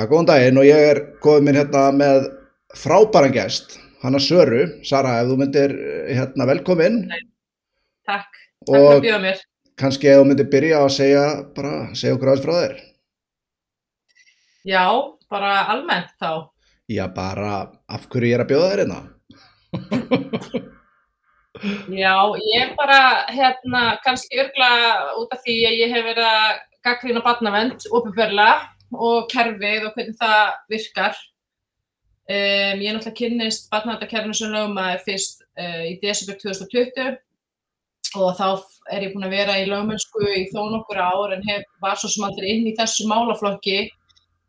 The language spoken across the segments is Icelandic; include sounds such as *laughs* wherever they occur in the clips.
Já, góðan daginn og ég er góðið minn hérna með frábæran gest, Hanna Söru. Sara, ef þú myndir hérna velkomin. Takk, takk fyrir að bjóða mér. Kannski ef þú myndir byrja að segja, bara segja okkur aðeins frá þér. Já, bara almennt þá. Já, bara af hverju ég er að bjóða þér hérna. *laughs* Já, ég bara, hérna, kannski örgla út af því að ég hef verið að gaggrína barnavend, ofinbörlega og kerfið og hvernig það virkar. Um, ég er náttúrulega kynnist barnavæntakerfinu sem lögmaður fyrst uh, í desember 2020 og þá er ég búin að vera í lögmennsku í þó nokkur ár en hef, var svo sem aldrei inn í þessu málaflokki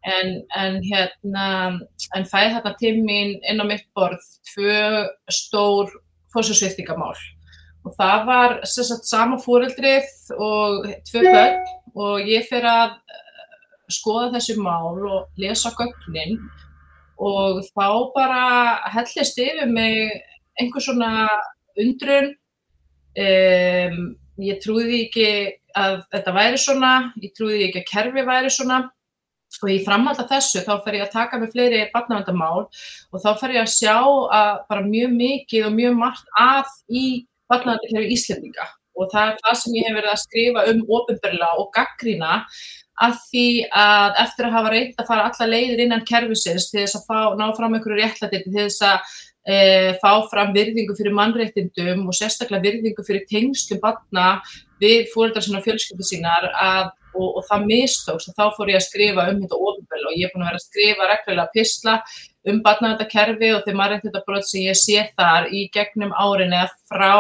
en, en, hérna, en fæði þarna tímin inn á mitt borð tvö stór fórsjósviftingamál og það var sagt, sama fóreldrið og tvö börn og ég fyrir að skoða þessi mál og lesa gögnin og þá bara hellist yfir mig einhver svona undrun. Um, ég trúði ekki að þetta væri svona ég trúði ekki að kerfi væri svona. Og ég framhalda þessu þá fer ég að taka með fleiri barnavendamál og þá fer ég að sjá að bara mjög mikið og mjög margt að í barnavendakerfi Íslandinga og það er það sem ég hef verið að skrifa um ofinberla og gaggrína að því að eftir að hafa reynd að fara alla leiðir innan kerfisins til þess að fá, ná fram einhverju réttlæti til þess að e, fá fram virðingu fyrir mannréttindum og sérstaklega virðingu fyrir tengslum batna við fóreldrar sína og fjölskyldu sínar að, og, og það mistóks og þá fór ég að skrifa um þetta ofinbel og ég er búin að vera að skrifa reglulega písla um batnavendakerfi og þeir mannréttindabróð sem ég sé þar í gegnum árin eða frá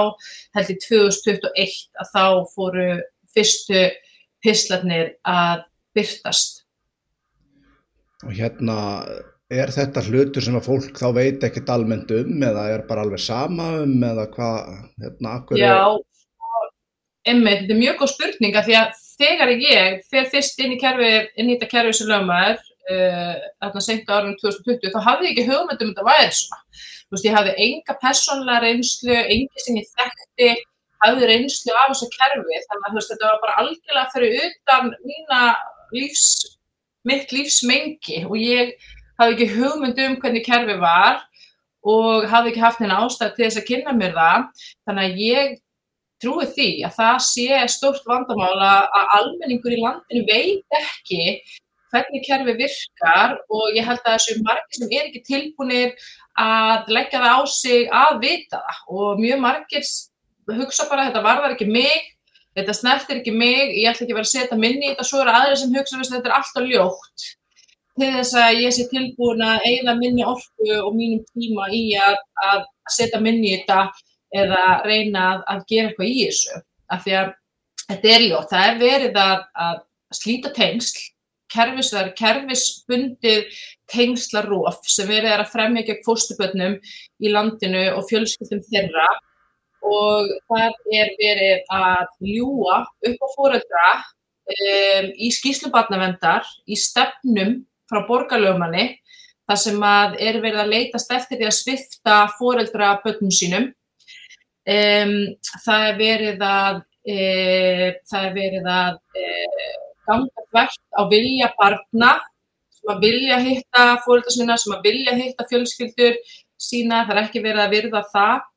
held í 2021 að þá fóru fyrstu píslarnir að byrtast. Og hérna, er þetta hlutur sem að fólk þá veit ekkert almennt um eða er bara alveg sama um eða hvað, hérna, akkur er... Já, emmi, þetta er mjög góð spurning að því að þegar ég fer fyrst inn í kerfi, inn í þetta kerfi sem lögmaður, uh, þarna senka árið 2020, þá hafði ég ekki hugmynd um þetta væri svona. Þú veist, ég hafði enga personlega reynslu, engi sem ég þekkti, hafði reynslu af þessu kerfi, þannig að veist, þetta var bara algjörlega fyrir utan mína lífs, mitt lífsmengi og ég hafði ekki hugmynd um hvernig kerfi var og hafði ekki haft henni ástæð til þess að kynna mér það. Þannig að ég trúi því að það sé stórt vandamál að almenningur í landinu veit ekki hvernig kerfi virkar og ég held að þessu margir sem er ekki tilbúinir að leggja það á sig að vita það og mjög margir hugsa bara þetta varðar ekki mig þetta snertir ekki mig, ég ætla ekki vera að setja minni í þetta, svo eru aðri sem hugsa að þetta er alltaf ljótt til þess að ég sé tilbúin að eigða minni orku og mínum tíma í að, að setja minni í þetta eða reyna að, að gera eitthvað í þessu. Af því að þetta er ljótt, það er verið að, að slíta tengsl kerfisverð, kerfisbundið tengslaróf sem verið er að fremja gegn fóstubötnum í landinu og fjölskyldum þeirra og það er verið að ljúa upp á fóreldra um, í skýslubarnavendar, í stefnum frá borgarlöfumanni þar sem að er verið að leitast eftir því að svifta fóreldra bönnum sínum. Um, það er verið að, e, það er verið að e, ganga hvert á vilja barna sem að vilja hitta fóreldra sína, sem að vilja hitta fjölskyldur sína, það er ekki verið að virða það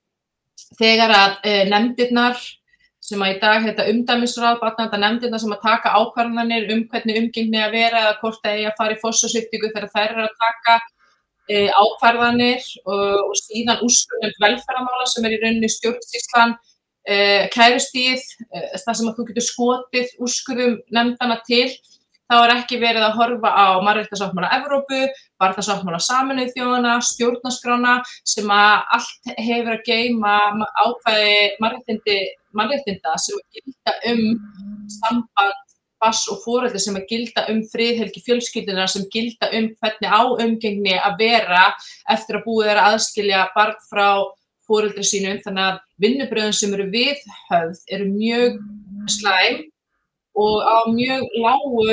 þegar að e, nefndirnar sem að í dag heita umdæmisráð, batnanda nefndirnar sem að taka ákvarðanir um hvernig umgengni að vera eða hvort það eigi að fara í fossasviftingu þegar þær eru að taka e, ákvarðanir og, og síðan úrskunum velferðamála sem er í rauninni stjórnstíslan e, kæristíð, það sem að þú getur skotið úrskunum nefndana til þá er ekki verið að horfa á mannréttasáttmála Evrópu, barnasáttmála Saminuð þjóðana, stjórnaskrána sem að allt hefur að geima ákvæði mannréttinda sem að gilda um samband bass og fóröldi sem að gilda um friðhelgi fjölskyldina sem gilda um hvernig á umgengni að vera eftir að búið er að aðskilja barn frá fóröldri sínum þannig að vinnubröðun sem eru viðhöfð eru mjög slæm og á mjög lágu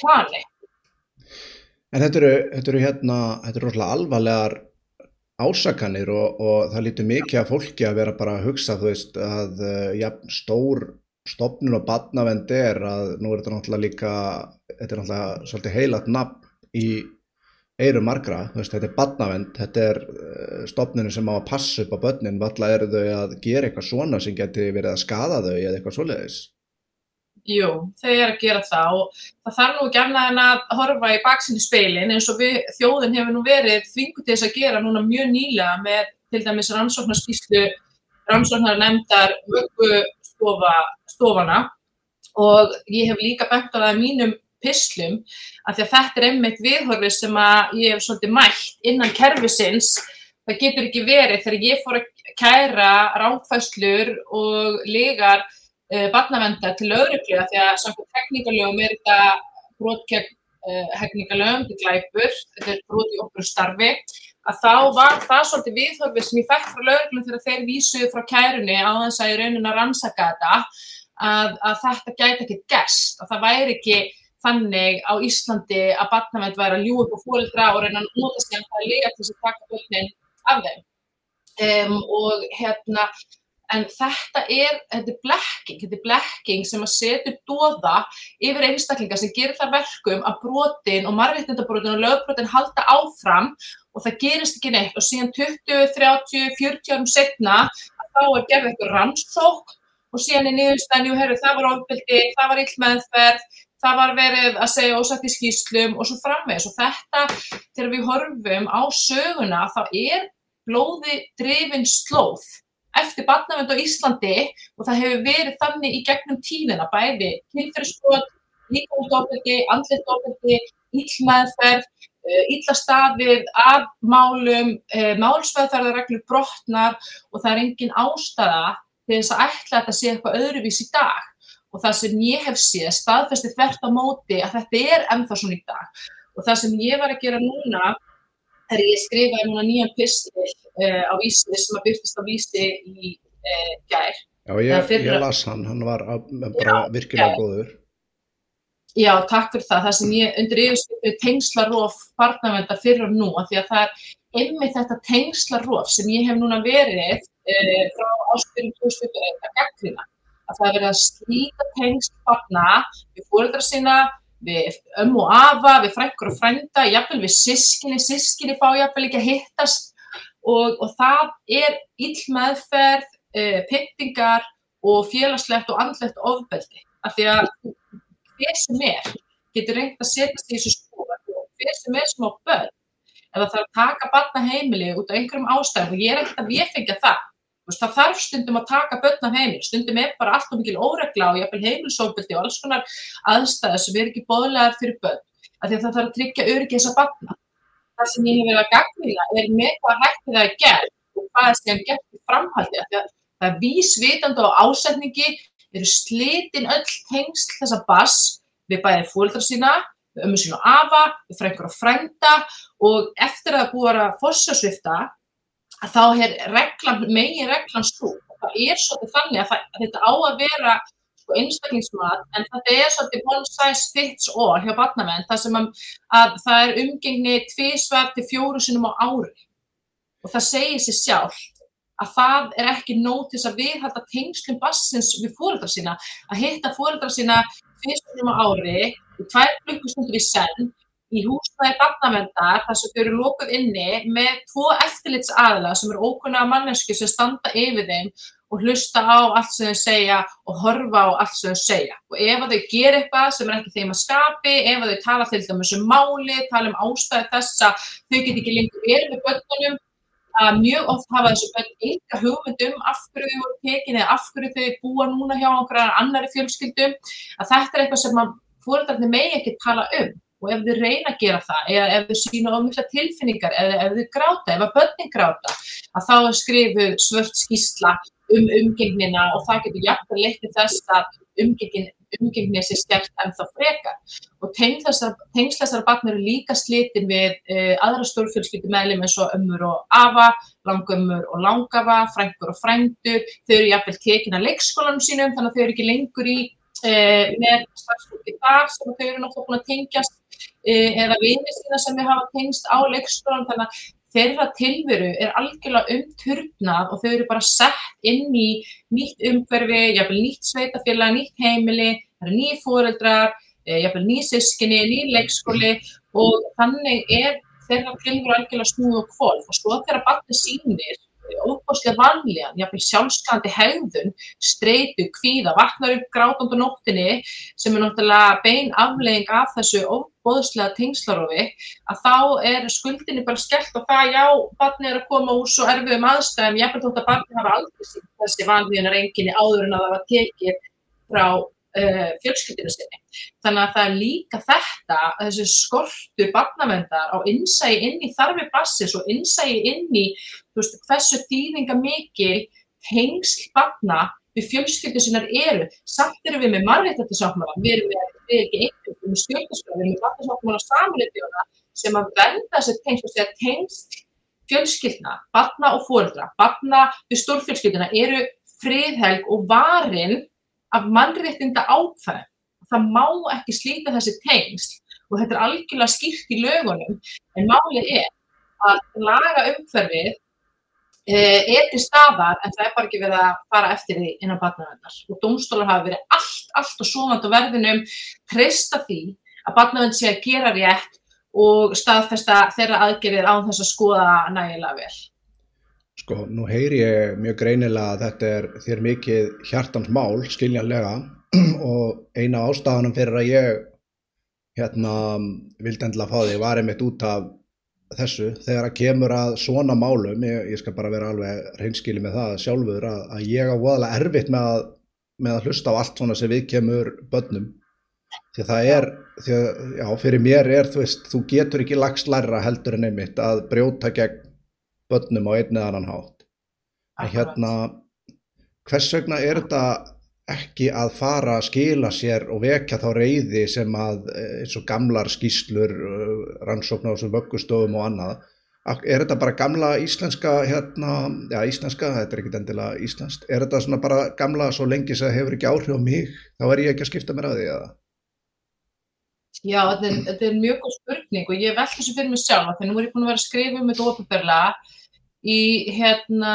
plani. En þetta eru, þetta eru hérna, þetta eru rosalega alvarlegar ásakanir og, og það lítur mikið af fólki að vera bara að hugsa þú veist að uh, ja, stór stopnun og badnavend er að nú er þetta náttúrulega líka, þetta er náttúrulega svolítið heilat nafn í eiru margra, veist, þetta er badnavend, þetta er uh, stofnunum sem á að passa upp á börnin, valla eru þau að gera eitthvað svona sem geti verið að skada þau eða eitthvað svoleiðis? Jú, þau eru að gera það og það þarf nú ekki annað en að horfa í baksinni speilin eins og við, þjóðin hefur nú verið þvingu til þess að gera núna mjög nýlega með til dæmis rannsóknarskíslu rannsóknar nefndar stofana. Og ég hef líka bætt á það mínum pislum því að þetta er einmitt viðhorfið sem að ég hef svolítið mætt innan kerfisins. Það getur ekki verið þegar ég fór að kæra ráðfæslur og legar uh, barnavendar til öðruglega því að samkvæmt tekníkalögum er þetta brotkjörn uh, hegningalögum, þetta glæpur, þetta er brot í okkur starfi að þá var það svolítið viðhorfið sem ég fekk frá lögreglum þegar þeir vísuðu frá kærunni á þess að ég raunin að rannsaka þetta að, að þetta gæti ekkert gæst og það væri ekki þannig á Íslandi að barnavend væri að ljú upp á fólkdra og reyna að nota sig að það er lega til þess að taka börnin af þeim. Um, og hérna, en þetta er, þetta er blekking, þetta er blekking sem að setja dóða yfir einstaklingar sem gerir það verkum að brotin og margirtindabrotin og lögbrotin halda áfram og það gerist ekki neitt. Og síðan 20, 30, 40 árum setna þá er gerðið eitthvað rannsók og síðan er niðurstæðan, jú, herru, það var ofbeldi, það var illmeðferð, það var verið að segja ósagt í skýslum og svo framvegs og þetta, þegar við horfum á söguna, þá er blóði drifin slóð eftir barnavend á Íslandi og það hefur verið þannig í gegnum tíðina, bæði kynferðsbrot, líkvæmstofnildi, andlitofnildi, íllmeðferð, íllastafið, eh, af málum, eh, málsveðferðarreglur brotnar og það er engin ástæða til þess að ætla að þetta sé eitthvað öðruvís í dag. Og það sem ég hef séð staðfesti þvert á móti að þetta er ennþá svona í dag. Og það sem ég var að gera núna er ég skrifaði núna nýjan pistil uh, á vísi sem að byrtist á vísi í uh, gær. Já, ég, ég las hann, hann var bara já, virkilega já. góður. Já, takk fyrir það, það sem ég undir yfirskipið tengslarof barnavenda fyrir og nú, af því að það er einmitt þetta tengslarof sem ég hef núna verið uh, frá áspyrjum 2021 að gaggrina að það er verið að slíta tengst barna við fóröldra sína, við ömmu og afa, við frængur og frænda, jafnvel við sískinni, sískinni fá jafnvel ekki að hittast og, og það er illmeðferð, uh, pyttingar og félagslegt og andlegt ofbeldi. Af því að hver sem er getur reynd að setjast í þessu skóla og hver sem er smá börn eða það er að taka barna heimili út af einhverjum ástæðum og ég er ekkert að viðfengja það það þarf stundum að taka börn af heimil, stundum er bara allt og mikil óregla og jafnvel heimilsófbildi og alls konar aðstæði sem er ekki bóðlegar fyrir börn, af því að það þarf að tryggja öryggi þess að barna. Það sem ég hef verið að gagmila er með hvað hætti það að gera og hvað er sem gert í framhaldi, af því að það er vísvitandi og ásetningi, eru slitin öll tengsl þessa bass við bæðið fólkdra sína, við ömmu sína og afa, við frængur og frænda og eftir að það búið að fossasvifta að þá er reglan, megin reglan svo. Það er svolítið þannig að, það, að þetta á að vera sko, einstaklingsmat en þetta er svolítið one size fits all hjá barnamenn þar sem að, að það er umgengni tvísvar til fjóru sinum á ári og það segir sér sjálf að það er ekki nót til að viðhalda tengslum bassins við fóreldrar sína að hitta fóreldrar sína tvísvar sinum á ári tvær klukkustundur í senn í húsnæði barnavendar þar sem þau eru lókuð inni með tvo eftirlitsaðila sem eru ókunnaða mannesku sem standa yfir þeim og hlusta á allt sem þau segja og horfa á allt sem þau segja. Og ef þau ger eitthvað sem er ekki þeim að skapi, ef þau tala til dæmis um máli, tala um ástæði þess að þau get ekki lengur verið með börnunum, að mjög oft hafa þessu börn enga hugmyndum af hverju þau voru tekin eða af hverju þau búa núna hjá okkur annari fjölskyldum, að þetta er eitthvað sem fóröldarnir megi ekki tala um og ef þið reyna að gera það eða ef þið sína ofmikla tilfinningar eða ef þið gráta, ef að börnin gráta að þá skrifuð svört skísla um umgengnina og það getur jægt að leta þess að umgengin, umgengni sé stjært en þá frekar. Og tengslæsar barn eru líka slitin við uh, aðra stórfjölskyldu meðlum eins og ömmur og afa langömmur og langafa, frængur og frændur þau eru vel tekin að leikskólanum sínum þannig að þau eru ekki lengur í uh, með starfsfólki þar sem þau eru náttúrulega tengjast Eh, eða vinið sína sem við hafa tengst á leikskólan þannig að þeirra tilveru er algjörlega umturnað og þau eru bara sett inn í nýtt umhverfi, jáfnvel nýtt sveitafélag, nýtt heimili, það eru nýjir fóreldrar, e, jafnvel nýsískinni, nýleikskóli og þannig er þeirra tilveru algjörlega snúð og kvolf og svo þegar barni sínir óbúslega vanlíðan, jáfnveil sjálfskandi hegðun, streitu, kvíða, vaknar upp grátandu nóttinni sem er náttúrulega bein aflegging af þessu óbúslega tengslarofi, að þá er skuldinni bara skellt og það, já, barni er að koma úr svo erfiðum aðstæðum, jáfnveil þótt að barni hafa aldrei síðan þessi vanlíðanar enginni áður en að það var tekið frá uh, fjölskyldinu sinni. Þannig að það er líka þetta, þessi skortur barnavendar á innsægi inn í þarfi bassis og innsægi inn í veist, hversu þýðinga mikil hengsl barna við fjölskyldu sinnar eru. Samt eru við með margættarsáttmála, við erum með, við erum ekki einhvern veginn með stjórnarskóla, við erum með barnasáttmála samanleitjóna sem að venda þessi tengsl og segja tengsl fjölskyldna, barna og fóreldra, barna við stórfjölskylduna eru friðhelg og varin af mannréttinda ákveð. Það má ekki slíta þessi tengsl og þetta er algjörlega skýrt í lögunum en málið er að laga umhverfið eh, er til staðar en það er bara ekki verið að fara eftir því innan barnavendar og domstólar hafa verið allt, allt og svonand á verðinum treysta því að barnavend sé að gera rétt og staðfesta þeirra aðgerðir á þess að skoða nægilega vel. Sko, nú heyri ég mjög greinilega að þetta er þér mikið hjartans mál, skiljanlega, *clears throat* og eina ástafanum fyrir að ég hérna vildi endilega fá því var einmitt út af þessu, þegar að kemur að svona málum, ég, ég skal bara vera alveg reynskili með það sjálfur, að, að ég á voðalega erfitt með að, með að hlusta á allt svona sem við kemur börnum, því að það er, því að, já, fyrir mér er, þú veist, þú getur ekki lagst læra heldur en einmitt að brjóta gegn börnum á einn eða annan hátt. En hérna, hvers vegna er þetta ekki að fara að skila sér og vekja þá reyði sem að eins og gamlar skýslur, rannsóknar á þessum vöggustofum og annað, er þetta bara gamla íslenska, hérna, já íslenska, þetta er ekkit endilega íslenskt, er þetta svona bara gamla svo lengi sem það hefur ekki áhrif á mig, þá er ég ekki að skipta mér að því eða? Já, þetta er, þetta er mjög góð spurning og ég veldi þessu fyrir mig sjálf, þannig að nú er ég búin að vera að skrifa um þetta ofinberlega í hérna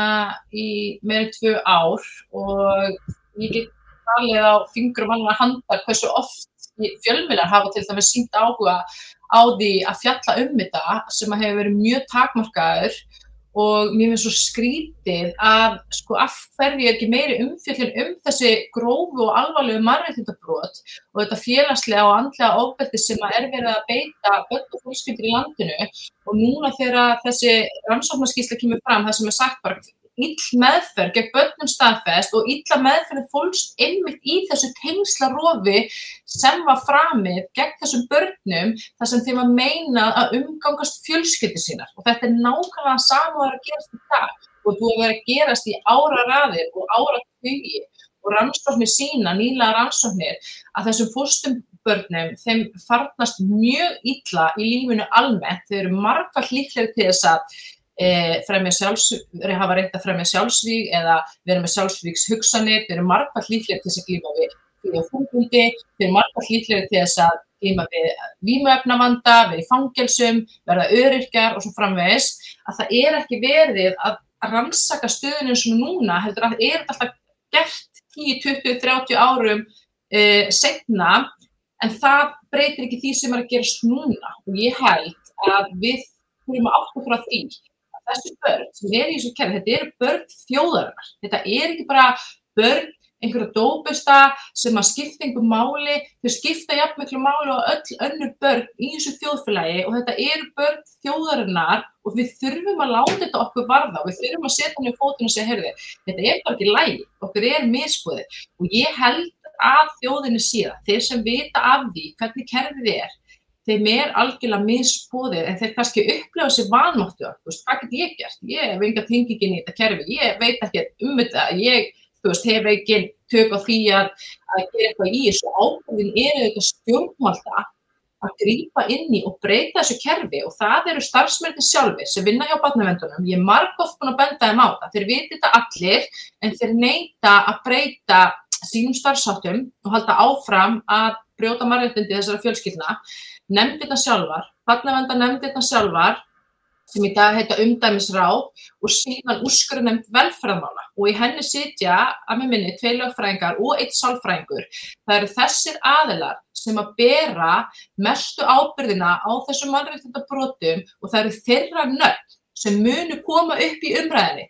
í meirinn tvö ár og ég get talið á fingrum alveg að handa hversu oft fjölmilar hafa til dæmis sínt áhuga á því að fjalla um þetta sem að hefur verið mjög takmarkaður og mér finnst svo skrítið að sko af hverju er ekki meiri umfjöldin um þessi grófu og alvarlegu margættindabrót og þetta félagslega og andlega ofbeldi sem að er verið að beita börn og fólkskyndir í landinu? Og núna þegar þessi rannsóknarskísla kemur fram það sem er sagt bara ill meðferð gegn börnum staðfest og illa meðferð fólkst einmitt í þessu tengslarofi sem var framið gegn þessum börnum þar sem þeim var meinað að umgangast fjölskyldi sínar. Og þetta er nákvæmlega saman að gerast í dag. Og þú hefur verið að gerast í ára raðir og ára hugi og rannsóknir sína, nýla rannsóknir að þessum fórstum börnum þeim farnast mjög illa í lífinu almennt, þeir eru margfald líklega til þess að e, sjálfsvíg, hafa reynd að fremja sjálfsvíg eða vera með sjálfsvíks hugsanir, þeir eru margfald líklega til þess að glíma við fyrir fólkvöldi, þeir eru margfald líklega til þess að glíma við vímuefnavanda, verið í fangelsum, verða öryrkjar og svo framvegis, að það er ekki verið að rannsaka stöðunum sem núna, heldur að það er alltaf gert 10, 20, 30 árum e, setna, en það breytir ekki því sem er að gerast núna. Og ég held að við þurfum að átta frá því þessi börn sem er í þessu kerfi, þetta eru börn þjóðarinnar. Þetta er ekki bara börn einhverja dópusta sem að skipta einhver máli, þau skipta jafn miklu máli og öll önnur börn í þessu þjóðfélagi og þetta eru börn þjóðarinnar og við þurfum að láta þetta okkur varða og við þurfum að setja henni fótinn og segja, heyrði, þetta er bara ekki lægi, okkur er misbúðið og ég held að þjóðinni síðan, þeir sem vita af því hvernig kerfið er, þeim er algjörlega misbúðið en þeir kannski upplefa sér vanmáttu hvað get ég gert? Ég hef enga tengingin í þetta kerfi, ég veit ekki um þetta. Ég veist, hef ekki tök á því að, að gera eitthvað í þessu. Ábyrðin eru þetta stjórnvalda að grýpa inn í og breyta þessu kerfi. Og það eru starfsmyrði sjálfi sem vinna hjá batnavendunum, ég er margótt búin að benda þeim á það, þeir viti þetta allir en þeir neyta að breyta sínum starfsáttum og halda áfram að brjóta margættindi þessara fjölskyldna nefndirna sjálfar, barnavenda nefndirna sjálfar sem í dag heita umdæmisráð og síðan úrskurðunemt velferðamála og í henni sitja að með minni tvei lögfræðingar og eitt sálfræðingur. Það eru þessir aðilar sem að bera mestu ábyrðina á þessum mannréttindabrotum og það eru þeirra nöll sem munu koma upp í umræðinni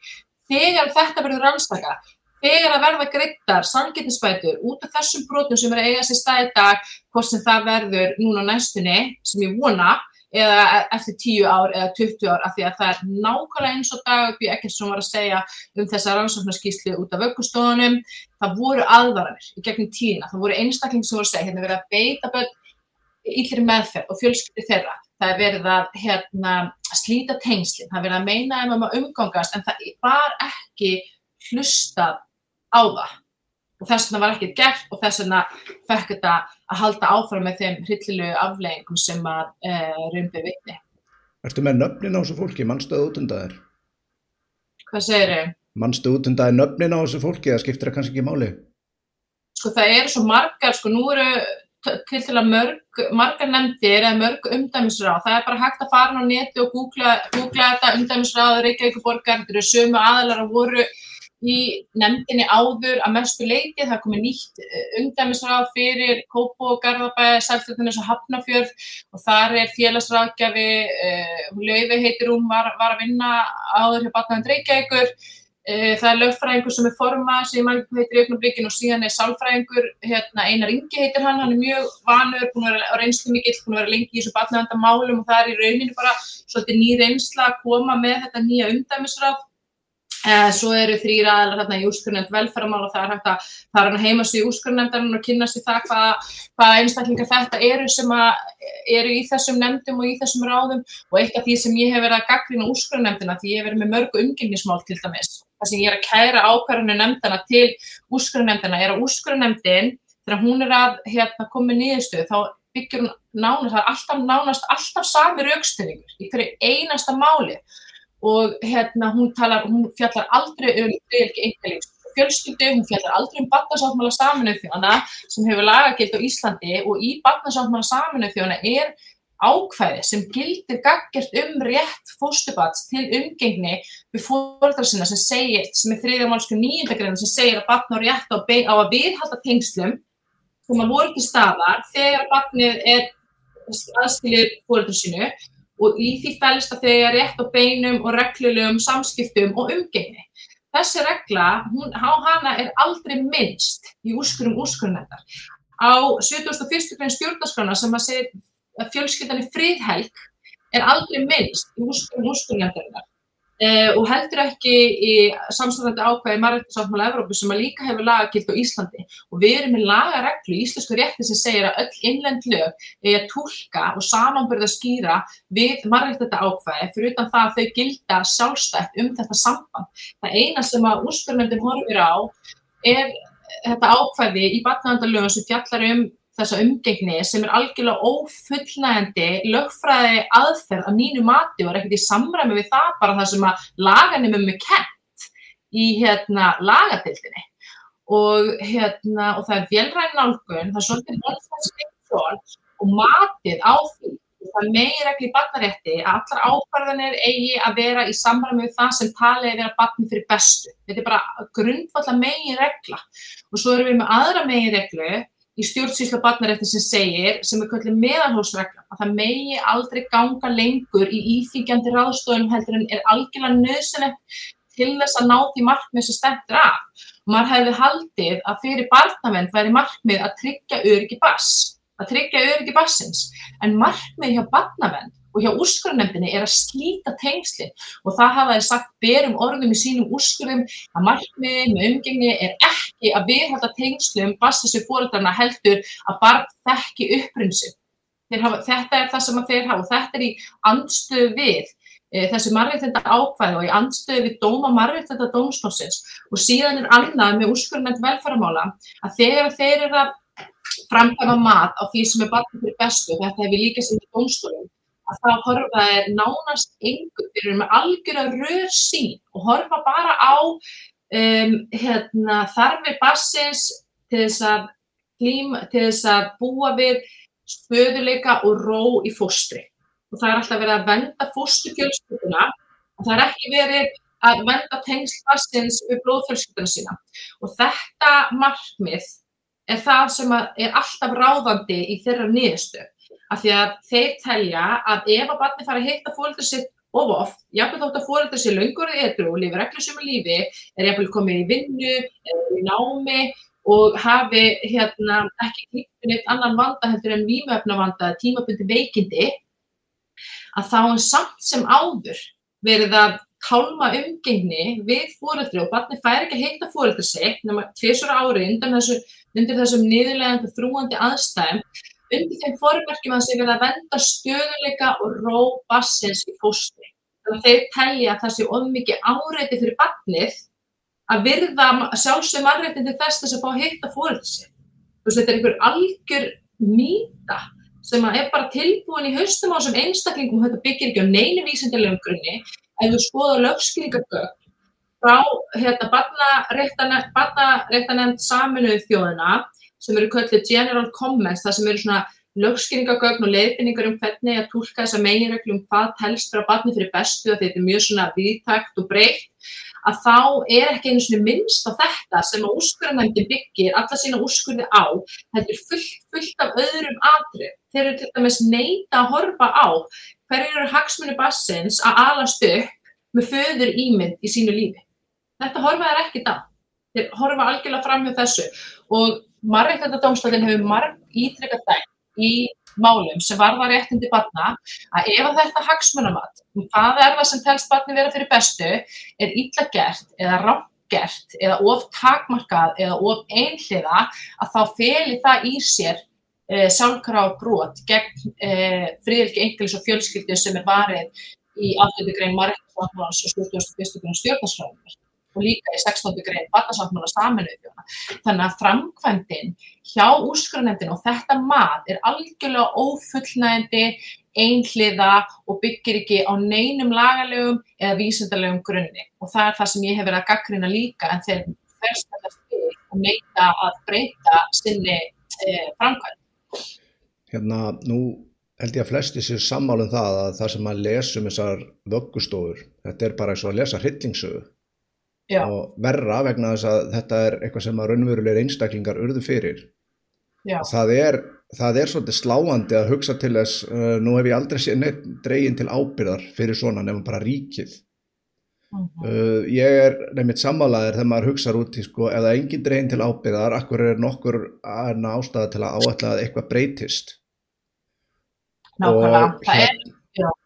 þegar þetta verður rannsaka, þegar að verða greittar, sangettinsbætur út af þessum brotum sem er að eiga sér stað í dag, hvort sem það verður núna næstunni, sem ég vona, eða eftir 10 ár eða 20 ár af því að það er nákvæmlega eins og Dagbjörn Ekkertsson var að segja um þessa rannsóknarskíslu út af vöggustofunum. Það voru aðvaranir í gegnum tíðina það voru einstakling sem voru að segja hérna verið að beita börn íllir meðferð og fjölskyldi þeirra. Það er verið að hérna, slíta tengslinn, það er verið að meina um að umgangast en það var ekki hlustað á það og þess vegna var ekkert gert og þess vegna fekk þetta að halda áfram með þeim hryllilegu afleggingum sem að e, eh, rumbi vitni. Erstu með nöfnin á þessu fólki, mannstuð útundaðir? Hvað segir þau? Mannstuð útundaðir nöfnin á þessu fólki, það skiptir það kannski ekki máli? Sko það eru svo margar, sko nú eru til til að mörg, margar nefndir eða mörg umdæmisráð, það er bara hægt að fara á neti og googla, googla þetta umdæmisráð, Reykjavík borgar, þetta eru sömu aðalara voru í nefndinni áður að mestu leiti. Það komi nýtt eh, umdæmisráð fyrir Kópó, Garðabæði, Sæltöðunis og Hafnafjörð og þar er félagsráðgjafi, uh, Lauði heitir hún, var, var að vinna áður hjá Batnaðan Reykjavíkur. Uh, það er lögfræðingur sem er formað sem ég heitir í auknarblikinu og síðan er sálfræðingur, hérna, Einar Ingi heitir hann, hann er mjög vanur, búin að vera reynslu mikill, búin að vera lengi í þessu batnaðandamálum og það er í rauninu bara svolítið ný reynsla að koma með þetta nýja umdæmisráð Eh, svo eru þrýr aðlar hérna í úrskurðnefnd velferðamál og það er hægt að er hann heima sér í úrskurðnefndarinn og kynna sér það hvað einstaklingar þetta eru sem eru í þessum nefndum og í þessum ráðum og eitt af því sem ég hef verið að gaggrina úrskurðnefndina því ég hef verið með mörgu umgengnismál til dæmis. Það sem ég er að kæra ákvarðinu nefndana til úrskurðnefndina er að úrskurðnefndin þegar hún er að hérna, koma nýðistuð þá byggjur hún nánast, alltaf nánast alltaf sami raukstöðingur í hverju einasta máli og hérna hún talar, hún fjallar aldrei um friðelgi einhverjum fjölskyldu, hún fjallar aldrei um barnasáttmála saminuð þjóna sem hefur lagagild á Íslandi og í barnasáttmála saminuð þjóna er ákvæði sem gildir gaggert um rétt fóstubats til umgengni við fóröldra sinna sem segir, sem er þriðjumálsku nýjendagreina sem segir að barn á rétt á, á að viðhalda tengslum sem að voru til staðar þegar barnið er aðskilir fóröldra sinu og í því fælst að þau er rétt á beinum og reglulegum samskiptum og umgengni. Þessi regla, hún, hana er aldrei minnst í úrskurum úrskurunendar. Á 71. grein stjórnarskrána sem að segja að fjölskyldan er fríðhelg er aldrei minnst í úrskurum úrskurunendarinnar. Uh, og heldur ekki í samstæðandi ákvæði Marrættisáttmála Evrópu sem að líka hefur lagagilt á Íslandi og við erum með lagareglu í Íslensku rétti sem segir að öll innlend lög er að tólka og samanbörða skýra við Marrættita ákvæði fyrir utan það að þau gilda sjálfstætt um þetta samband. Það eina sem að úrskurðnefndin horfir á er þetta ákvæði í batnaðandalögum sem fjallar um þessa umgengni sem er algjörlega ófullnægandi lögfræði aðferð af mínu mati og er ekkert í samræmi við það bara það sem að laganimum er kent í hérna lagatildinni og hérna og það er velræn nálgun, það er svolítið velfæðsleikson og matið á því það meir ekki í barnarétti að allar ákvarðanir eigi að vera í samræmi við það sem talið er að vera barni fyrir bestu. Þetta er bara grundvallar megin regla og svo erum við með aðra megin reglu í stjórnsýsla barnarétti sem segir, sem er kallið meðalhósregla, að það megi aldrei ganga lengur í íþýgjandi ráðstofunum heldur en er algjörlega nöðsynlegt til þess að ná því markmið sem stendur af. Og maður hefði haldið að fyrir barnavend væri markmið að tryggja öryggi bass, að tryggja öryggi bassins, en markmið hjá barnavend og hjá úrskurðarnefndinni er að slíta tengsli og það hafa þið sagt berum orðum í sínum úrskurðum að markmiðin með umgengni er ekki að viðhalda tengslum bastissu fóröldarna heldur að barn þekki uppbrunnsum. Þetta er það sem þeir hafa og þetta er í andstöðu við e, þessi margirþenda ákvæði og í andstöðu við dóma margirþenda dómstósins og síðan er annað með úrskurðarnefnd velfæramála að þegar þeir eru að framkvæma mat á því sem er barnið fyrir bestu, þetta hefur líka sem í dómstólum, að það horfa er nánast yngur, þeir eru með algjörða rör sín og horfa bara á um, hérna, þarfi bassins til þess, að, til þess að búa við spöðuleika og ró í fóstri. og það er alltaf verið að venda fóstufjölskylduna og það er ekki verið að venda tengsl bassins við blóðfjölskylduna sína. Og þetta markmið er það sem er alltaf ráðandi í þeirra nýðustu. Af því að þeir telja að ef að barni fara að hitta fólkdur sitt of oft, jáfnveg þótt að fólkdur sér laungurði etru og lifir reglusum í lífi, er jáfnveg komið í vinnu, er í námi og hafi hérna, ekki klíkun eitt annan vanda heldur en vímöfna vanda, tímabundi veikindi, að þá er samt sem áður verið að kálma umgengni við fóreldri og barni fær ekki að heita fóreldri sig nema tviðsvara ári undir þessum niðurlegandi þrúandi aðstæðum undir þeim fórverkjum að sig verið að venda stöðuleika og ró bassins í fóstri. Þannig að þeir telja að það sé of mikið áreiti fyrir barnið að virða sjálfsögum mannréttindi þess þess að fá að. Þú veist, þetta er einhver algjör mýta sem er bara tilbúin í haustum á þessum einstaklingum, þetta byggir ekki á neinu vísindilegum grunni, ef þú skoða lögskýringagögg frá hérna barnaréttanemnd saminuðu þjóðina sem eru kallið general comments, það sem eru svona lögskýringagögn og leiðbynningar um hvernig að tólka þessa meginreglu um hvað telst frá barni fyrir bestu að þetta er mjög svona viðtækt og breytt að þá er ekki einu svona minnst á þetta sem að úrskurðanæmdi byggir alla sína úrskurði á, þetta er fullt, fullt af öðrum atrið. Þeir eru til dæmis neita að horfa á hverju eru hagsmunni bassins að alast upp með föður ímynd í sínu lífi. Þetta horfa er ekki það. Þeir horfa algjörlega fram með þessu og Marreikandadómstæðin hefur marg ítrykkað dæm í málum sem varða réttindi barna að ef að þetta hagsmunamat, hvað er það sem telst barni vera fyrir bestu, er illa gert eða rátt gert eða of takmarkað eða of einhliða að þá feli það í sér e, sjálfkrafa brot gegn e, friðilki englis og fjölskyldu sem er varið í 8. grein Marreikandadómstæðins og 71. grein stjórnarsræðunar og líka í 16. grein barnasáttmála saminuðu þjóna. Þannig að framkvæmdinn hjá úrskurðanefndin og þetta mat er algjörlega ófullnægandi, einhliða og byggir ekki á neinum lagalegum eða vísindarlegum grunni. Og það er það sem ég hef verið að gaggrina líka en þeir ferstæðast til og neita að breyta sinni eh, framkvæmd. Hérna, nú held ég að flesti sér sammálum það að það sem að lesum þessar vöggustofur, þetta er bara eins og að lesa hryllingsögu Já. og verra vegna þess að þetta er eitthvað sem að raunverulegir einstaklingar urðu fyrir. Það er, það er svolítið sláandi að hugsa til þess, uh, nú hef ég aldrei séð neitt dregin til ábyrðar fyrir svona nefnum bara ríkið. Uh -huh. uh, ég er nefnitt sammálaðir þegar maður hugsaður út í sko, er engin dregin til ábyrðar, akkur er nokkur ástæða til að áætla að eitthvað breytist. Nákvæmlega, það er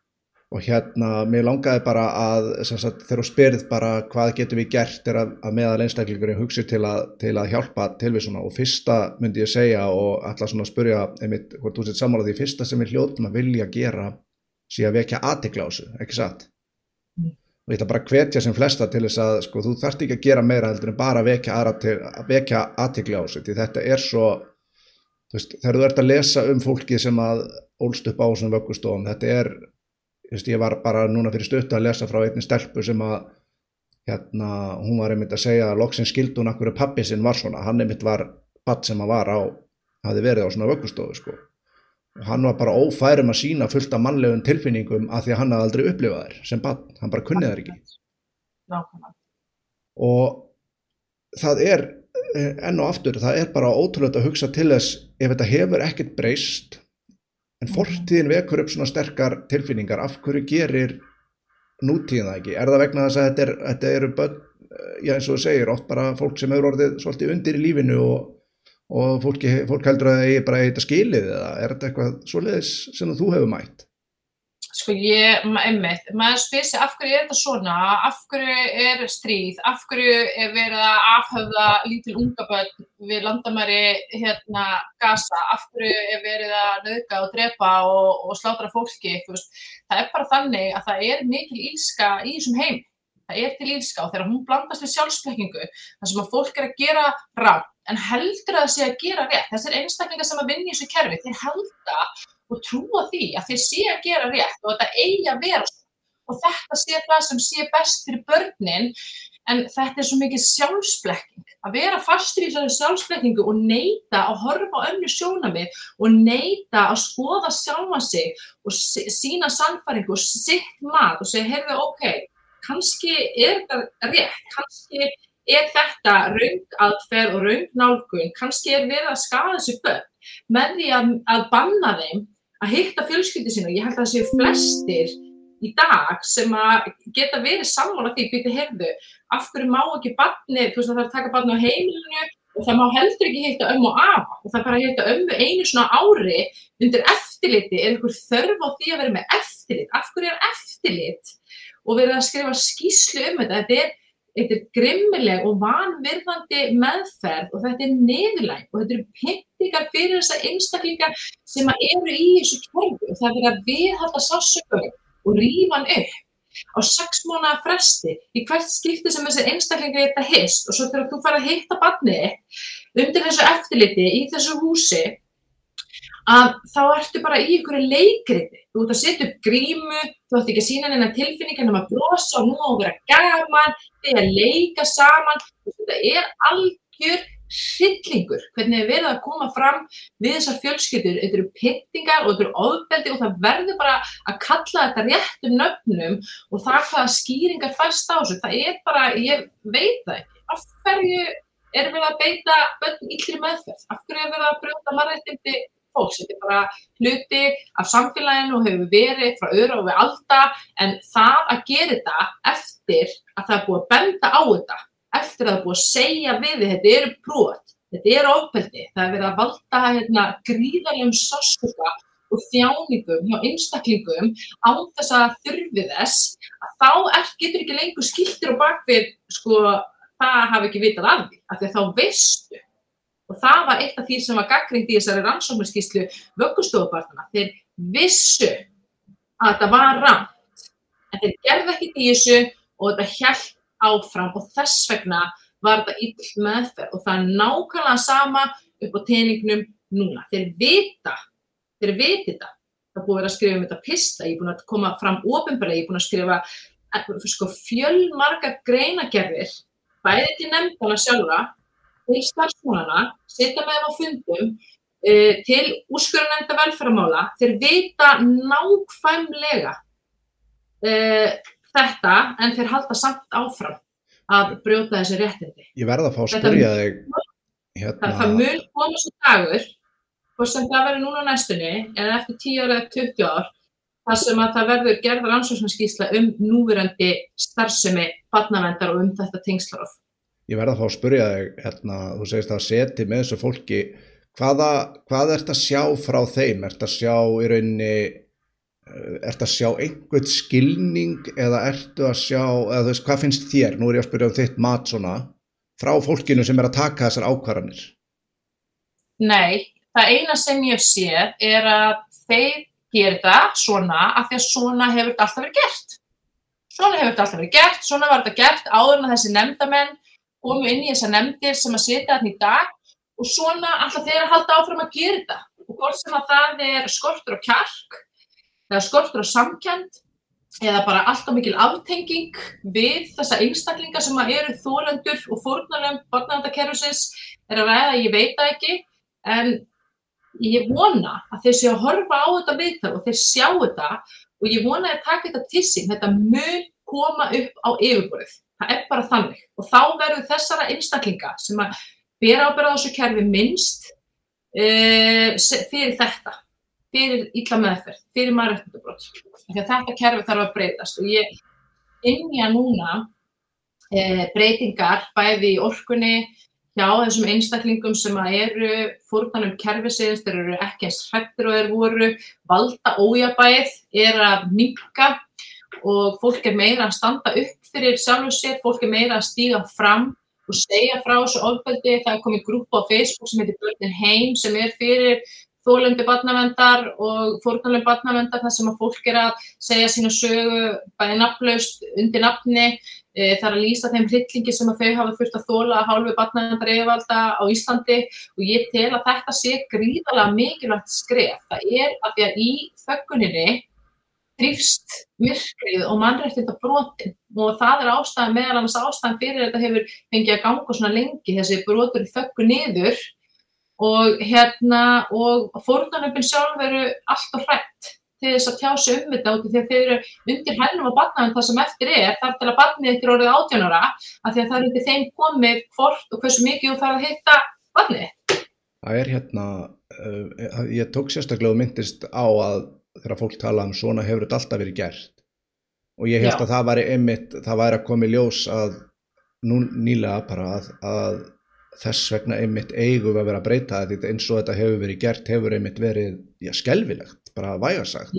og hérna, mér langaði bara að sagt, þegar þú spyrð bara hvað getur við gert er að, að meðal einstaklingurinn hugsi til að, til að hjálpa tilvísuna og fyrsta myndi ég segja og alltaf svona spyrja einmitt hvort þú sett samála því fyrsta sem við hljóðum að vilja gera sé að vekja þessu, ekki satt mm. og ég ætla bara að hvetja sem flesta til þess að sko þú þarft ekki að gera meira heldur en bara að vekja, til, að vekja aðtikla á þessu því þetta er svo veist, þegar þú ert að lesa um fólki sem að ólst upp á þessum vöggustofum, þetta er ég var bara núna fyrir stöttu að lesa frá einni stelpu sem að hérna, hún var einmitt að segja að loksin skildun akkur pappi sinn var svona, hann einmitt var patt sem að var á, hafi verið á svona vöggustofu sko. Og hann var bara ófærum að sína fullt af mannlegum tilfinningum að því að hann hafði aldrei upplifað þær sem patt, hann bara kunnið þær ekki. Nákvæmlega. Og það er eh, enn og aftur, það er bara ótrúlega að hugsa til þess ef þetta hefur ekkert breyst en fortíðin vekur upp svona sterkar tilfinningar. Af hverju gerir nútíðin það ekki? Er það vegna þess að þetta, er, þetta eru börn, já eins og þú segir oft bara fólk sem hefur orðið svolítið undir í lífinu og, og fólki, fólk heldur að það er bara eitthvað skilið eða er þetta eitthvað svoleiðis sem þú hefur mætt Sko ég, einmitt, maður spyr sér af hverju er þetta svona, af hverju er stríð, af hverju er verið að afhauða lítil unga börn við landamæri hérna gasa, af hverju er verið að nöðga og drepa og, og slátra fólki, það er bara þannig að það er mikil ílska í þessum heim, það er til ílska og þegar hún blandast við sjálfsplekkingu, þar sem að fólk er að gera rátt en heldur að það sé að gera rétt, þessir einstaklingar sem að vinna í þessu kerfi, þeir helda og trúa því að þeir sé að gera rétt og þetta eigi að vera og þetta sé það sem sé best fyrir börnin en þetta er svo mikið sjálfsblekking. Að vera fastur í þessari sjálfsblekkingu og neyta að horfa á önnu sjónamið og neyta að skoða sjálfa sig og sína sannfæringu og sitt mat og segja, heyrðu, ok, kannski er þetta rétt, kannski er þetta raung aðferð og raung nálgun, kannski er verið að skada þessu börn með því að, að banna þeim að hitta fjölskyldi sín og ég held að það séu flestir í dag sem að geta verið sammála því býti hefðu, af hverju má ekki barni, þú veist það þarf að taka barni á heimilinu og það má heldur ekki heita ömmu afa og það fara að heita ömmu einu svona ári undir eftirliti, er einhver þörf á því að vera með eftirlit, af hverju er eftirlit? Og verið að skrifa skýslu um þetta, þetta er Þetta er grimmileg og vanvirðandi meðferð og þetta er neðurlæg og þetta eru pyntingar fyrir þessa einstaklingar sem eru í þessu kjörgu og það er að viðhalda sásökum og rífa hann upp á sex móna fresti í hvert skipti sem þessi einstaklingar geta hist. Og svo þegar þú fara að hitta barni undir þessu eftirliti í þessu húsi að þá ertu bara í einhverju leikriti þú ert að setja upp grímu þú ætti ekki að sína neina tilfinning en að brosa og nú á að vera gaman þið að leika saman. Þetta er algjör hryllingur, hvernig er verið að koma fram við þessar fjölskyldur, þetta eru pittingar og þetta eru ofbeldi og það verður bara að kalla þetta réttum nöfnum og það hvaða skýringar fæst á þessu, það er bara, ég veit það ekki, af hverju er verið að beita börn íllri meðferð, af hverju er verið að brjóta margættindi fólks, þetta er bara hluti af samfélaginu og hefur verið frá öðru og við alltaf, en það að gera þetta eftir að það er búið að benda á þetta eftir að það búið að segja við því þetta eru brot, þetta eru ofbeldi, það er verið að valda hérna, gríðarlegum sásuga og þjáningum hjá einstaklingum á þess að þurfi þess að þá er, getur ekki lengur skiltir og bakvið sko það hafi ekki vitað af því, af því að þá veistu. Og það var eitt af því sem var gaggrind í þessari rannsóknarskíslu vöggustofubartana, þeir vissu að þetta var ramt en þeir gerði ekki í þessu og þetta hjælt áfram og þess vegna var þetta ill meðferð og það er nákvæmlega sama upp á teiningnum núna. Þeir vita, þeir viti þetta. Það er búið að vera að skrifa um þetta pista, ég er búin að koma fram ofinbarlega, ég er búin að skrifa eh, sko, fjölmarga greinagerðir, bæði til nefndana sjálfa, til starfsmónana, setja með þeim á fundum, uh, til úrskurðanenda velferðamála, þeir vita nákvæmlega uh, þetta en þeir halda samt áfram að brjóta þessi réttindi. Ég verða að fá að spyrja þig hérna... Það, það mun koma svo dagur hvort sem það verður núna næstunni eða eftir 10 ára eða 20 ár þar sem að það verður gerðar ansvarsmanskísla um núverandi starfsemi barnavendar og um þetta tengslarof. Ég verða að fá að spyrja þig hérna, þú segist að seti með þessu fólki hvaða, hvað ert að sjá frá þeim? Ert að sjá í rauninni ertu að sjá einhvern skilning eða ertu að sjá, eða þú veist, hvað finnst þér, nú er ég að spyrja um þitt mat svona, frá fólkinu sem er að taka þessar ákvarðanir? Nei, það eina sem ég sé er að þeir gerir það svona af því að svona hefur þetta alltaf verið gert. Svona hefur þetta alltaf verið gert, svona var þetta gert áður en þessi nefndamenn komu inn í þessa nefndir sem að setja þetta í dag og svona alltaf þeir að halda áfram að gera þetta. Og hvort sem að það er skortur og kjark eða skortur á samkend eða bara alltaf mikil aftenging við þessa einstaklinga sem eru þólendur og fórnarlöfum barnavendakerfisins er að ræða, ég veit það ekki, en ég vona að þeir séu að horfa á þetta viðtal og þeir sjá þetta og ég vona að taka þetta til sín, þetta mun koma upp á yfirborðið, það er bara þannig. Og þá verður þessara einstaklinga sem að bera ábyrða á þessu kerfi minnst uh, fyrir þetta fyrir illa meðferð, fyrir maðurreitndabrót. Þetta kerfi þarf að breytast og ég innja núna e, breytingar bæði í orkunni hjá þessum einstaklingum sem eru fórtanum kerfisins, þeir eru ekki eins hrettir og þeir voru, valda ójabæð er að minka og fólk er meira að standa upp fyrir sjálf og sér, fólk er meira að stíga fram og segja frá þessu ofbeldi. Það er komið grúpa á Facebook sem heitir Börnin Heim sem er fyrir þólandi barnavendar og fórnalum barnavendar þar sem að fólk er að segja sína sögu bæði nafnlaust undir nafni. E, þar að lýsa þeim hryllingi sem að þau hafa fyrst að þóla að hálfu barnavendar eðvalda á Íslandi. Og ég tel að þetta sé gríðalega mikilvægt skref. Það er að því að í þögguninni þrýfst myrkrið og mannrættinda brotin og það er ástæðan, meðal annars ástæðan fyrir þetta hefur fengið að ganga svona lengi þessi brotur þöggu niður og hérna og fórnarnöfn sjálf eru allt og hrætt til þess að tjá sig um þetta út því að þeir eru undir hennum á barnaðum það sem eftir er þar til að barnið ykkur orðið átjónara af því að það er undir þeim komið hvort og hversu mikið þú þarf að hitta barnið. Það er hérna, uh, ég tók sérstaklega og myndist á að þegar fólk tala um svona hefur þetta alltaf verið gert og ég held Já. að það væri einmitt, það væri að koma í ljós að nú nýlega bara að, að þess vegna einmitt eigum að vera að breyta þetta eins og þetta hefur verið gert hefur einmitt verið, já, skelvilegt bara vægarsagt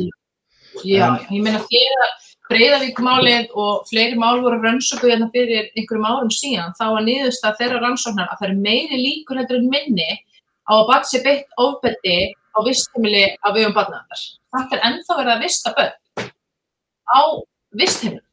Já, en, ég meina þegar Breiðavíkmálið og fleiri mál voru rannsóku hérna fyrir einhverjum árum síðan þá var niðurst að þeirra rannsóknar að það er meiri líkur heldur en minni á að bat sér beitt ofbeldi á vistheimili á vegum barnaðar. Þetta er ennþá verið að vista börn á vistheimili.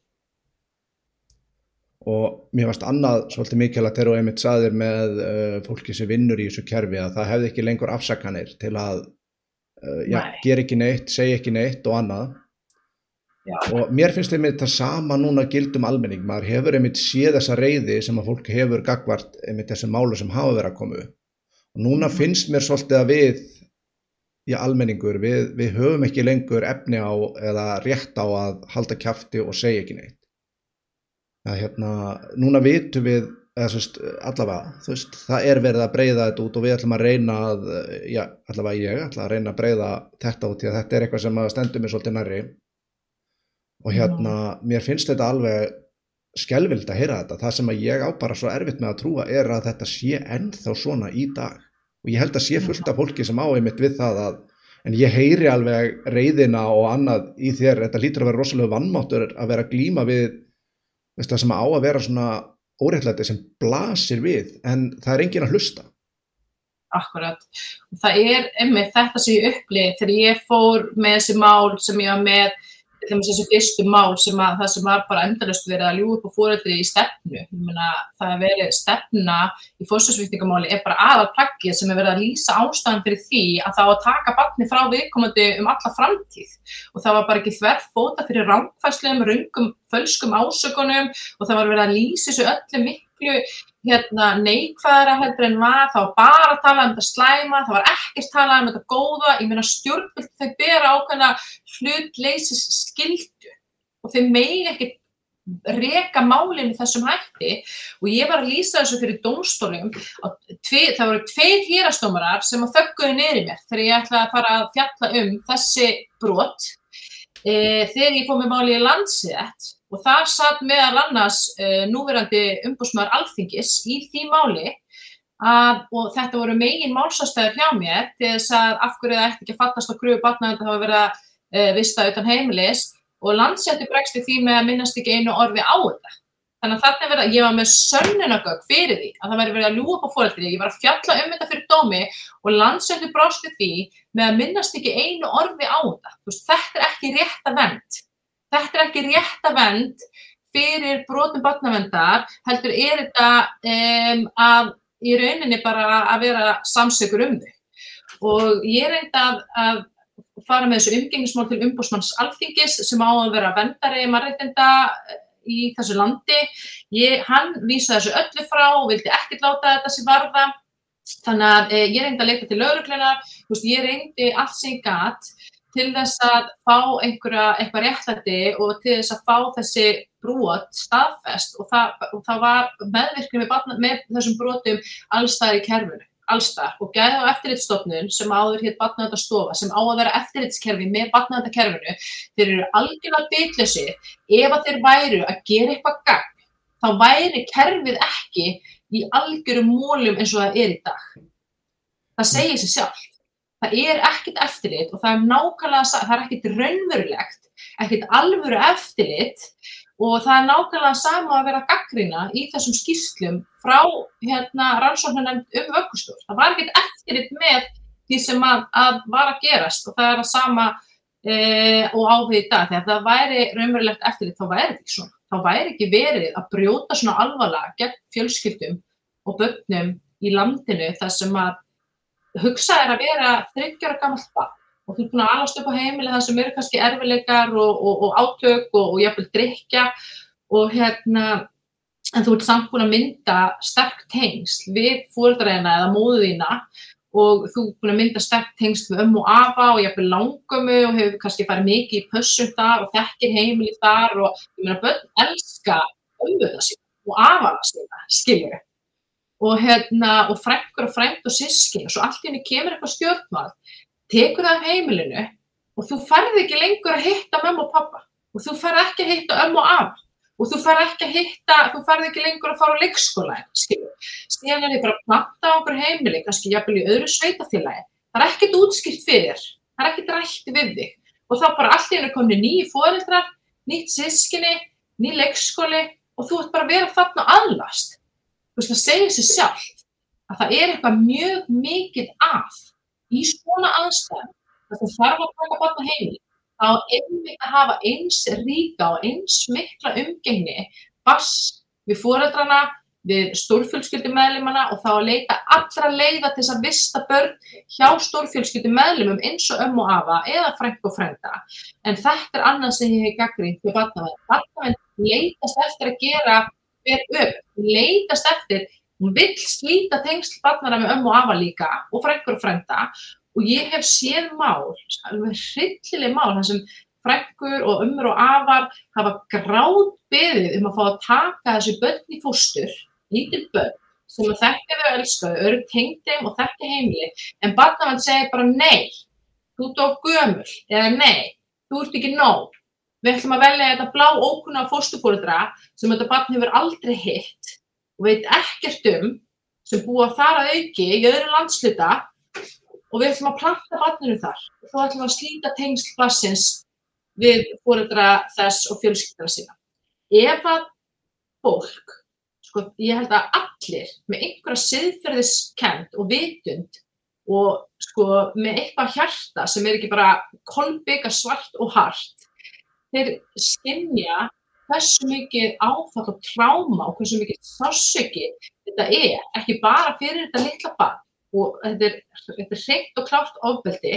Og mér varst annað svolítið mikilvægt þegar þú einmitt saðir með uh, fólki sem vinnur í þessu kerfi að það hefði ekki lengur afsakanir til að uh, já, Nei. gera ekki neitt, segja ekki neitt og annað. Já. Og mér finnst einmitt það sama núna gildum almenning. Maður hefur einmitt séð þessa reyði sem að fólk hefur gagvart einmitt þessi málu sem hafa verið að koma. Og núna mhm. finnst mér svolítið að við í almenningur, við, við höfum ekki lengur efni á eða rétt á að halda kæfti og segja ekki neitt. Er hérna, núna vitum við, eða veist, allavega, veist, það er verið að breyða þetta út og við ætlum að reyna að, já, allavega ég ætla að reyna að breyða þetta út því að þetta er eitthvað sem stendur mér svolítið nærri. Og hérna, mér finnst þetta alveg skelvild að heyra þetta. Það sem að ég á bara svo erfitt með að trúa er að þetta sé ennþá svona í dag. Og ég held að sé fullt af fólki sem á einmitt við það að en ég heyri alveg reyðina og annað í þér, þetta lítur að vera rosalega vannmáttur að vera að glíma við veist, það sem á að vera svona óreittlæti sem blasir við en það er engin að hlusta. Akkurat, það er einmitt þetta sem ég upplið þegar ég fór með þessi mál sem ég var með þessu fyrstu mál sem að það sem var bara endalust verið að ljú upp á fórættri í stefnu. Myna, það er verið stefna í fórsvarsvíkningamáli er bara aðal plaggið sem er verið að lýsa ástæðan fyrir því að það var að taka barni frá viðkomandi um alla framtíð og það var bara ekki þverf fóta fyrir ránkværslegum, rungum, fölskum ásökunum og það var verið að lýsa þessu öllu miklu hérna, neikvæðara heldur en var, það var bara að tala um þetta slæma, það var ekkert að tala um þetta góða, ég meina stjórnvöld þau bera ákveðna hlutleysis skildu og þau megi ekkert reka málinu þessum hætti. Og ég var að lýsa þessu fyrir dómstólum. Það voru tveir hýrastómarar sem að þögguði neyri mér þegar ég ætlaði að fara að fjalla um þessi brot e, þegar ég fóð með máli í landsett og þar satt meðal annars uh, núverandi umbúsmaður alþingis í því máli að, og þetta voru megin málsastæður hjá mér til þess að af hverju það ætti ekki að fattast á grúi batnaðund að hafa verið að uh, vista utan heimilis og landsetti bregst í því með að minnast ekki einu orði á þetta. Þannig að þarna verða, ég var með sönnunagögg fyrir því að það væri verið að ljúa upp á fólkdri, ég var að fjalla um þetta fyrir dómi og landsetti brásti því með að minnast ekki einu orði á þetta. Veist, þetta er ekki rétt að vend þetta er ekki rétt að vend fyrir brotum batnavendar, heldur er þetta um, að í rauninni bara að vera samsökur um þau. Og ég reynda að, að fara með þessu umgengismál til umbúsmanns alþingis sem á að vera vendari marreitenda í þessu landi. Ég, hann vísa þessu öllu frá og vildi ekkert láta þetta sem varða. Þannig að eh, ég reyndi að leita til lauruglunar, ég reyndi allt sem ég gætt til þess að fá einhverja, eitthvað réttlæti og til þess að fá þessi brot staðfest og það, og það var meðvirkni með, með þessum brotum allstæðir í kerfinu, allstæðar og gæði á eftirlitstofnun sem áður hér batnaðandastofa sem á að vera eftirlitskerfi með batnaðandakerfinu, þeir eru algjörlega byggleysið ef að þeir væru að gera eitthvað gang, þá væri kerfið ekki í algjörum mólum eins og það er í dag. Það segir sér sjálf það er ekkit eftirlit og það er nákvæmlega, það er ekkit raunverulegt, ekkit alvöru eftirlit og það er nákvæmlega sama að vera gaggrina í þessum skýrslum frá hérna rannsóknarnefnd um vöggustur. Það var ekkit eftirlit með því sem að, að var að gerast og það er að sama e, og áhugði í dag. Þegar það væri raunverulegt eftirlit þá væri ekki svona. Þá væri ekki verið að brjóta svona alvarlega gegn fjölskyldum og börnum í landinu þar sem að hugsa er að vera þryggjara gammalt barn. Og þú er búin að alast upp á heimili þar sem eru kannski erfileikar og, og, og átök og, og jafnvel drikja og hérna en þú ert samt búin að mynda sterk tengsl við fóröldaræðina eða móðuðina og þú er búin að mynda sterk tengsl við ömmu og afa og jafnvel langömu og hefur kannski farið mikið í pössum þar og þekkir heimili þar og ég meina börn elska ömmuða sína og afana sína, skilju og hérna, og frængur og frænd og sískin og svo allt í henni kemur eitthvað stjórnmál tekur það af heimilinu og þú ferði ekki lengur að hitta mamma og pappa og þú ferði ekki að hitta ömmu og af og þú ferði ekki að hitta, þú ferði ekki lengur að fara á leikskóla, skilju. Síðan er þið bara að planta á okkur heimili, kannski jafnvel í öðru sveitafélagi. Það er ekkert útskipt fyrir, það er ekkert rætt við þig. Og þá bara allt í hennu komni nýji fóreldrar, nýtt sískinni, ný leikskóli og þú ert bara að vera þarna aðlast. Veist, það segir sér sjálft að það er eitthvað mjög mikið af í svona aðstæðum þess að þarf að taka barna heimili þá einmitt að hafa eins ríka og eins mikla umgengni bass við fóreldrana, við stórfjölskyldumæðlimana og þá að leita allra leiða til þess að vista börn hjá stórfjölskyldumæðlimum eins og ömmu afa eða frænk og frænda. En þetta er annað sem ég hef gaggrínt við barnavenn. Barnavenn leitast eftir að gera hver upp, leitast eftir, hún vill slíta tengsl barnara með ömmu og afa líka og frænkur og frænda. Og ég hef séð mál, hryllileg mál, þar sem frekkur og ömmur og afar hafa gráð beðið um að fá að taka þessu börn í fóstur, lítil börn, sem að þekkja þau að elska þau, eru tengd þeim og þekkja heimili, en barnavann segir bara nei, þú ert á gömul, eða nei, þú ert ekki nóg, við ætlum að velja þetta blá ókunna fóstupólitra sem þetta barn hefur aldrei hitt og veit ekkert um, sem búa þar að auki í öðru landsluta og við ætlum að planta barninu þar og þá ætlum við að slíta tengsl bassins við fóreldra þess og fjölskyldara sína. Ef að fólk, sko, ég held að allir með einhverja siðferðiskend og vitund og sko með eitthvað hjarta sem er ekki bara kolbygga svart og hart, þeir skimja hversu mikið áfall og tráma og hversu mikið sásöki þetta er, ekki bara fyrir þetta litla barn og þetta er, þetta er hreitt og klátt ofbeldi,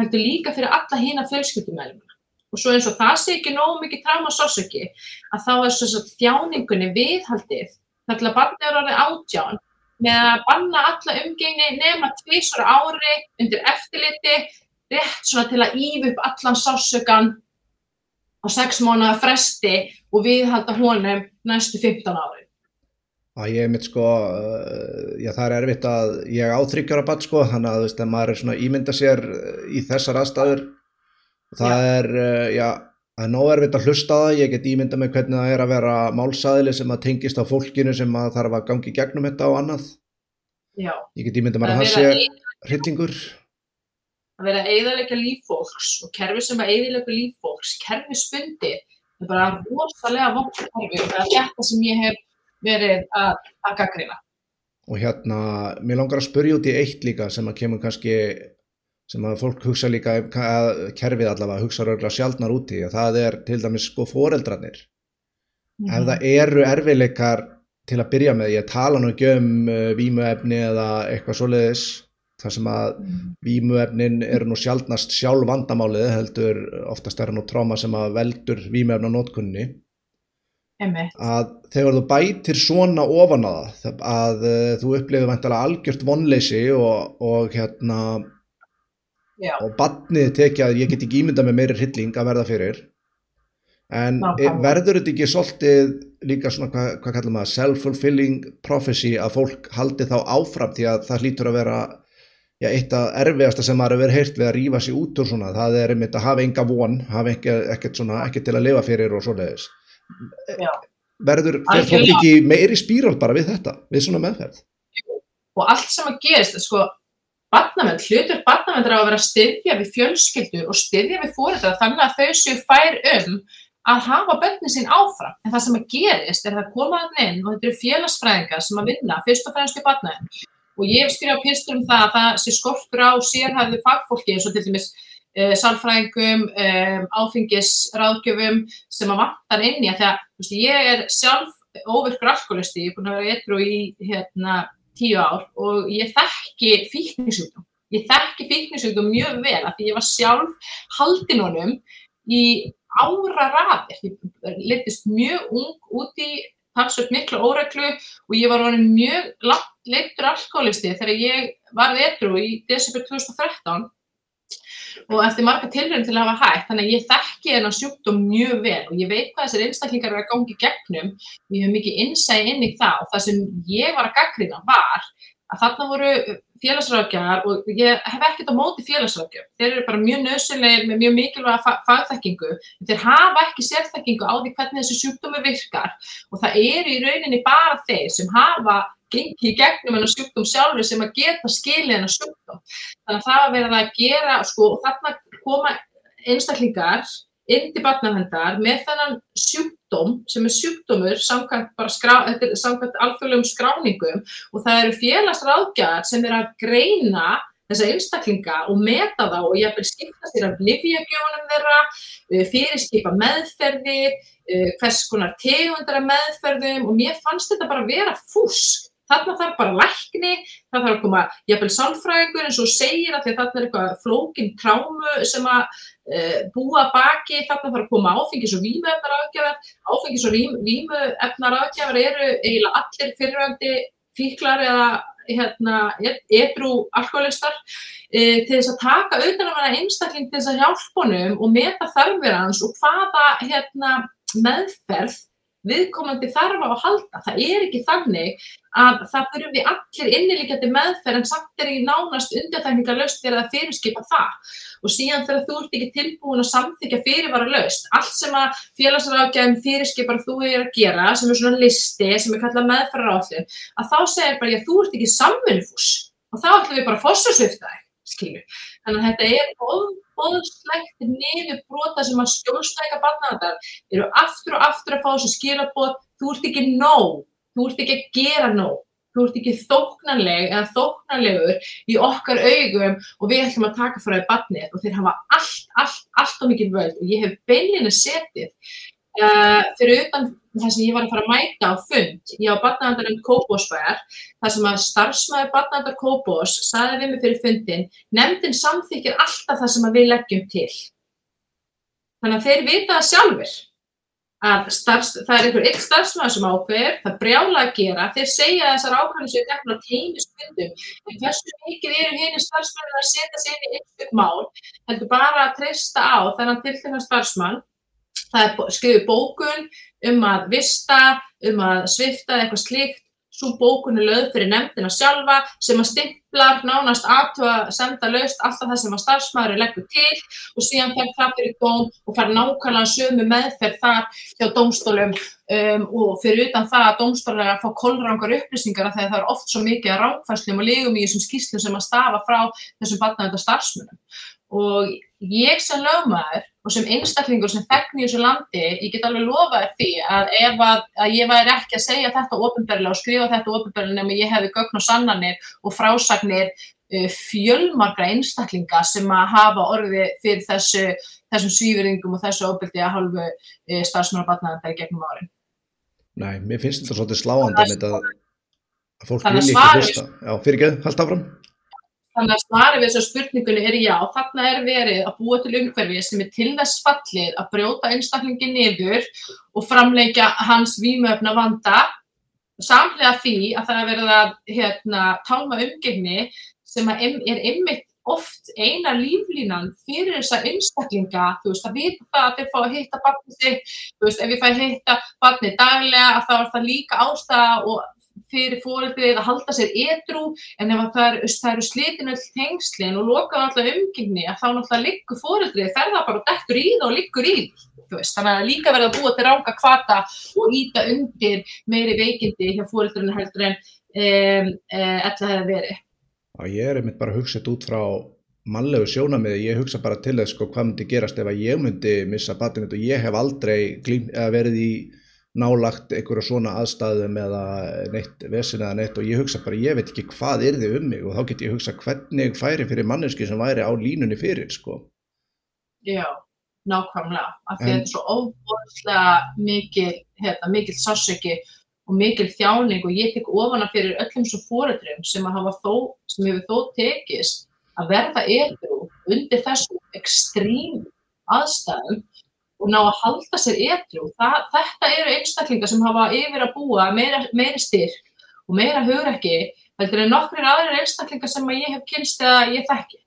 heldur líka fyrir alla hína fjölskyldumælumina. Og svo eins og það sé ekki nógu mikið tráma sásöki að þá er svo þjáningunni viðhaldið þar til að barnið er orðið átján með að banna alla umgengni nema tvísvara ári undir eftirliti rétt svona til að íf upp allan sásökan á sex mánuða fresti og viðhalda honum næstu 15 ári að ég mitt sko uh, já það er erfitt að ég áþryggjar að bat sko þannig að þú veist að maður er svona ímynda sér uh, í þessar aðstæður það já. er uh, já það er nóg erfitt að hlusta það ég get ímynda með hvernig það er að vera málsæðili sem að tengist á fólkinu sem að þarf að gangi gegnum þetta og annað já. ég get ímynda mér að það sé hryllingur að vera að eigðarleika líffólks og kerfi sem að eigðarleika líffólks kerfi spundi er bara rosalega vokk kerfi og það er þetta sem ég hef verið að, að gaggrina. Og hérna, mér langar að spurja út í eitt líka sem að kemur kannski, sem að fólk hugsa líka, að kerfið allavega hugsa röglega sjálfnar úti, og það er til dæmis sko foreldrarnir. Mm. Ef það eru erfileikar til að byrja með, ég tala nú ekki um uh, vímuefni eða eitthvað svoleiðis, þar sem að mm. vímuefnin eru nú sjálfnast sjálf vandamálið, heldur oftast er nú tráma sem að veldur vímuefna nótkunni að þegar þú bætir svona ofan á það að uh, þú upplifir vantilega algjört vonleysi og, og hérna Já. og badnið tekja að ég get ekki ímynda með meiri hrylling að verða fyrir en Ná, e, verður þetta ekki svolítið líka svona hvað hva kallar maður self-fulfilling prophecy að fólk haldi þá áfram því að það hlýtur að vera já, eitt af erfiðasta sem maður hefur verið heyrt við að rýfa sér út úr svona það er einmitt að hafa enga von hafa ekkert svona, ekkert til að lifa fyrir og svoleiðis. Verður fólk ekki meiri spíral bara við þetta, við svona meðferð? Og allt sem að gerist sko, barnamenn, hlutur barnamenn er að vera að styðja við fjölskyldur og styðja við fórættar þannig að þau séu fær um að hafa bönni sín áfram. En það sem að gerist er að koma að inn og þetta eru félagsfræðingar sem að vinna fyrst og fremst í barnamenn og ég hef skrifað pyrstur um það að það sé skortur á sérhæðu fagfólki eins og til dæmis uh, sálfræðingum, um, áfengisráðgjöfum sem að vantar inn í að þegar veist, ég er sjálf óvirkur alkoholisti, ég er búin að vera eitthvað í hérna, tíu ár og ég þekki fíkningsjúkdóm Ég þekki fíknisjúkdóm mjög vel af því ég var sjálf haldin honum í ára raðir. Ég litist mjög ung út í talsveit miklu óreglu og ég var mjög langt leittur alkoholisti þegar ég var edru í desember 2013 og eftir marga tilrönd til að hafa hægt, þannig að ég þekki þennan sjúkdóm mjög vel og ég veit hvað þessir einstaklingar eru að gangi gegnum. Og ég hef mikið innsæði inn í það og það sem ég var að gaggrina var að þarna voru félagsrákjar og ég hef ekkert á móti félagsrákjar, þeir eru bara mjög nöðsynlega með mjög mikilvæga fagþekkingu, þeir hafa ekki sérþekkingu á því hvernig þessi sjúkdómi virkar og það eru í rauninni bara þeir sem hafa gengið í gegnum hennar sjúkdóm sjálfur sem að geta skilið hennar sjúkdóm. Þannig að það að vera að gera, sko, og þarna koma einstaklingar inn til barnahendar með þennan sjúkdóm sem er sjúkdómur samkvæmt samkvæmt alþjóðlegum skráningum og það eru félagsráðgjar sem er að greina þessa einstaklinga og meta þá og ég vil skipta sér af livjagjónum þeirra, eh, fyrirskipa meðferðir, eh, hvers konar tegundara meðferðum og mér fannst þetta bara vera fúsk Þarna þarf bara lækni, það þarf að koma jafnvel sálfræðingur eins og segir að því að þarna er eitthvað flókin trámu sem að uh, búa baki, þarna þarf að koma áfengis og vímuefnar aðgjafar. Áfengis og vímuefnar aðgjafar eru eiginlega allir fyrirvægandi fíklar eða hérna, edru alkoholistar uh, til þess að taka auðvitað að vera einstakling til þess að hjálpa honum og meta þarfir hans og hvaða hérna, meðferð viðkomandi þarf á að halda. Það er ekki þannig að það fyrir við allir innilíkjandi meðferð en samt er ekki nánast undirtækningar löst þegar það fyrirskipa það. Og síðan þegar þú ert ekki tilbúin að samþykja fyrirvara löst, allt sem að félagsrákjæðum fyrirskipar þú er að gera, sem er svona listi, sem er kallað meðferðarállin, að þá segir bara ég að þú ert ekki samvinnfús og þá ætlum við bara að fossasvifta þig, skilju. Þannig að þetta er óbóðslegt niður brota sem að skjólstæka barnaðar eru aftur og aftur að fá þessu skilabóð, þú ert ekki nóg, þú ert ekki að gera nóg, þú ert ekki þóknanleg eða þóknanlegur í okkar augum og við ætlum að taka frá því barnið og þeir hafa allt, allt, allt og mikið völd og ég hef beinlinni setið uh, fyrir utan þar sem ég var að fara að mæta á fund, ég á barnaðandarinn Kópósbæjar, þar sem að starfsmæður barnaðandar Kópós saði við mig fyrir fundin, nefndin samþykir alltaf það sem við leggjum til. Þannig að þeir vita það sjálfur að starfs, það er einhver eitt starfsmæður sem ákveður, það brjála að gera, þeir segja þessar ákvæmum sem er gefn á teimismyndum, en hversu mikið eru henni starfsmæður að setja sér inn í einhvern mál, heldur bara að treysta á þennan tiltegna um að vista, um að svifta eitthvað slíkt, svo bókun er lögð fyrir nefndina sjálfa sem að stimplar nánast aðtöða að senda lögst alltaf það sem að starfsmæður leggur til og síðan fer það fyrir dóm og fær nákvæmlega sömu meðferð þar hjá dómstólum um, og fyrir utan það að dómstólum að fá kollrangar upplýsingar þegar það er oft svo mikið að rákfæslum og lígum í þessum skýslum sem að stafa frá þessum batnaðönda starfsmönum og ég sem lögmaður og sem einstaklingur sem þegn í þessu landi, ég get alveg lofaði því að ef að, að ég væri ekki að segja þetta ofinberlega og skrifa þetta ofinberlega nema ég hefði gögn og sannanir og frásagnir uh, fjölmargra einstaklinga sem að hafa orðið fyrir þessu, þessum svífyringum og þessu ofbeldi að halvu uh, starfsmjöla batnaðanda í gegnum árin. Nei, mér finnst þetta svolítið sláandi að, að fólk vilja ekki hlusta. Já, fyrir ekki, haldt áfram. Þannig að svarið við þessu spurningunni er já, þarna er verið að búa til umhverfið sem er til þess fallið að brjóta einstaklingi niður og framleika hans výmöfna vanda samlega því að það er verið að hérna, tálma umgengni sem er einmitt oft eina líflínan fyrir þessa einstaklinga, þú veist, að vita það að þeir fá að hitta barnið sitt, þú veist, ef ég fæ að hitta barnið daglega, þá er það líka ástæða og fyrir fóröldrið að halda sér edru en ef það eru, eru slitinu all tengslinn og lokaðu alltaf umgengni að þá náttúrulega liggur fóröldrið, fer það bara dettur í það og liggur í. Það þannig að líka verða búa til ránga kvata og íta undir meiri veikindi hjá fóröldrinu heldur en um, ella hefur verið. Já, ég er einmitt bara að hugsa þetta út frá mannlegu sjónamiði, ég hugsa bara til þess sko, hvað myndi gerast ef að ég myndi missa batið og ég hef aldrei glým, verið í nálagt einhverja svona aðstæðum eða neitt vesin eða neitt og ég hugsa bara ég veit ekki hvað er þið um mig og þá get ég hugsa hvernig færi fyrir manneski sem væri á línunni fyrir sko. Já, nákvæmlega af því að þetta er svo óbúrslega mikil, hérna, mikil sásöki og mikil þjáning og ég tek ofana fyrir öllum svo fórætturum sem, sem hefur þó tekist að verða edru undir þessum ekstrím aðstæðum og ná að halda sér edru. Þetta eru einstaklingar sem hafa yfir að búa meira, meiri styrk og meira hugrekki heldur en nokkrir aðrir einstaklingar sem ég hef kynst eða ég þekki.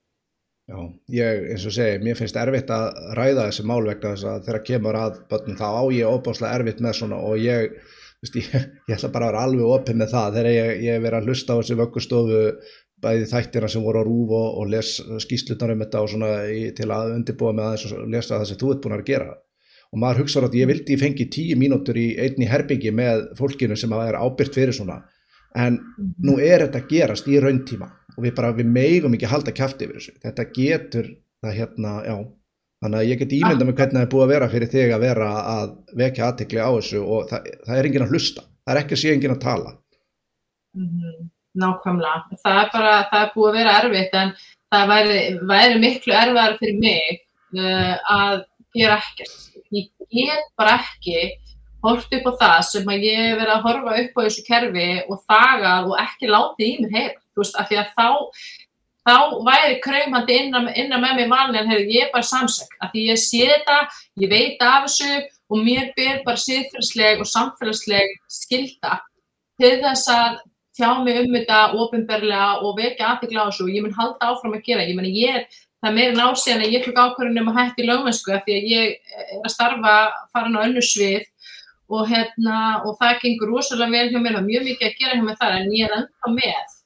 Já, ég, eins og segi, mér finnst erfitt að ræða þessi mál vegna þess að þegar kemur að börnum þá á ég óbáslega erfitt með svona og ég, veist, ég, ég ætla bara að vera alveg opið með það þegar ég, ég verið að hlusta á þessi vöggustofu bæði þættina sem voru á rúf og, og les skýslutar um þetta og svona í, til að undirbúa með aðeins og lesa það sem þú ert búin að gera. Og maður hugsaður að ég vildi fengi tíu mínútur í einni herbyggi með fólkinu sem að er ábyrgt fyrir svona. En nú er þetta gerast í rauntíma og við bara, við meigum ekki að halda kæfti yfir þessu, þetta getur það hérna, já, þannig að ég get ímynda með hvernig það er búið að vera fyrir þig að vera að vekja aðtikli á þessu og það, það er engin að hlusta, það er ekki að sé engin að tala. Mm -hmm. Nákvæmlega, það er bara, það er búið að vera erfitt en það væri, væri miklu erfiðar fyrir mig uh, að gera ekkert, ég get bara ekki hort upp á það sem að ég hef verið að horfa upp á þessu kerfi og þagað og ekki látið í mér heyra. Þú veist, af því að þá þá væri kraumandi innan, innan með mig valin en hefur ég bara samsök af því ég sé þetta, ég veit af þessu og mér ber bara síðfélagsleg og samfélagsleg skilda til þess að tjá mig um þetta ofinberlega og vekja aðtikla á þessu og ég mun halda áfram að gera. Ég meni ég er, það er meira násíðan að ég hlug ákvörðunum að hætti lögmennsku af því að ég er að starfa farin á önnu svið og hérna og það gengur rosalega vel hjá mér, er mjög mikið að gera hjá mér þar en ég er enda með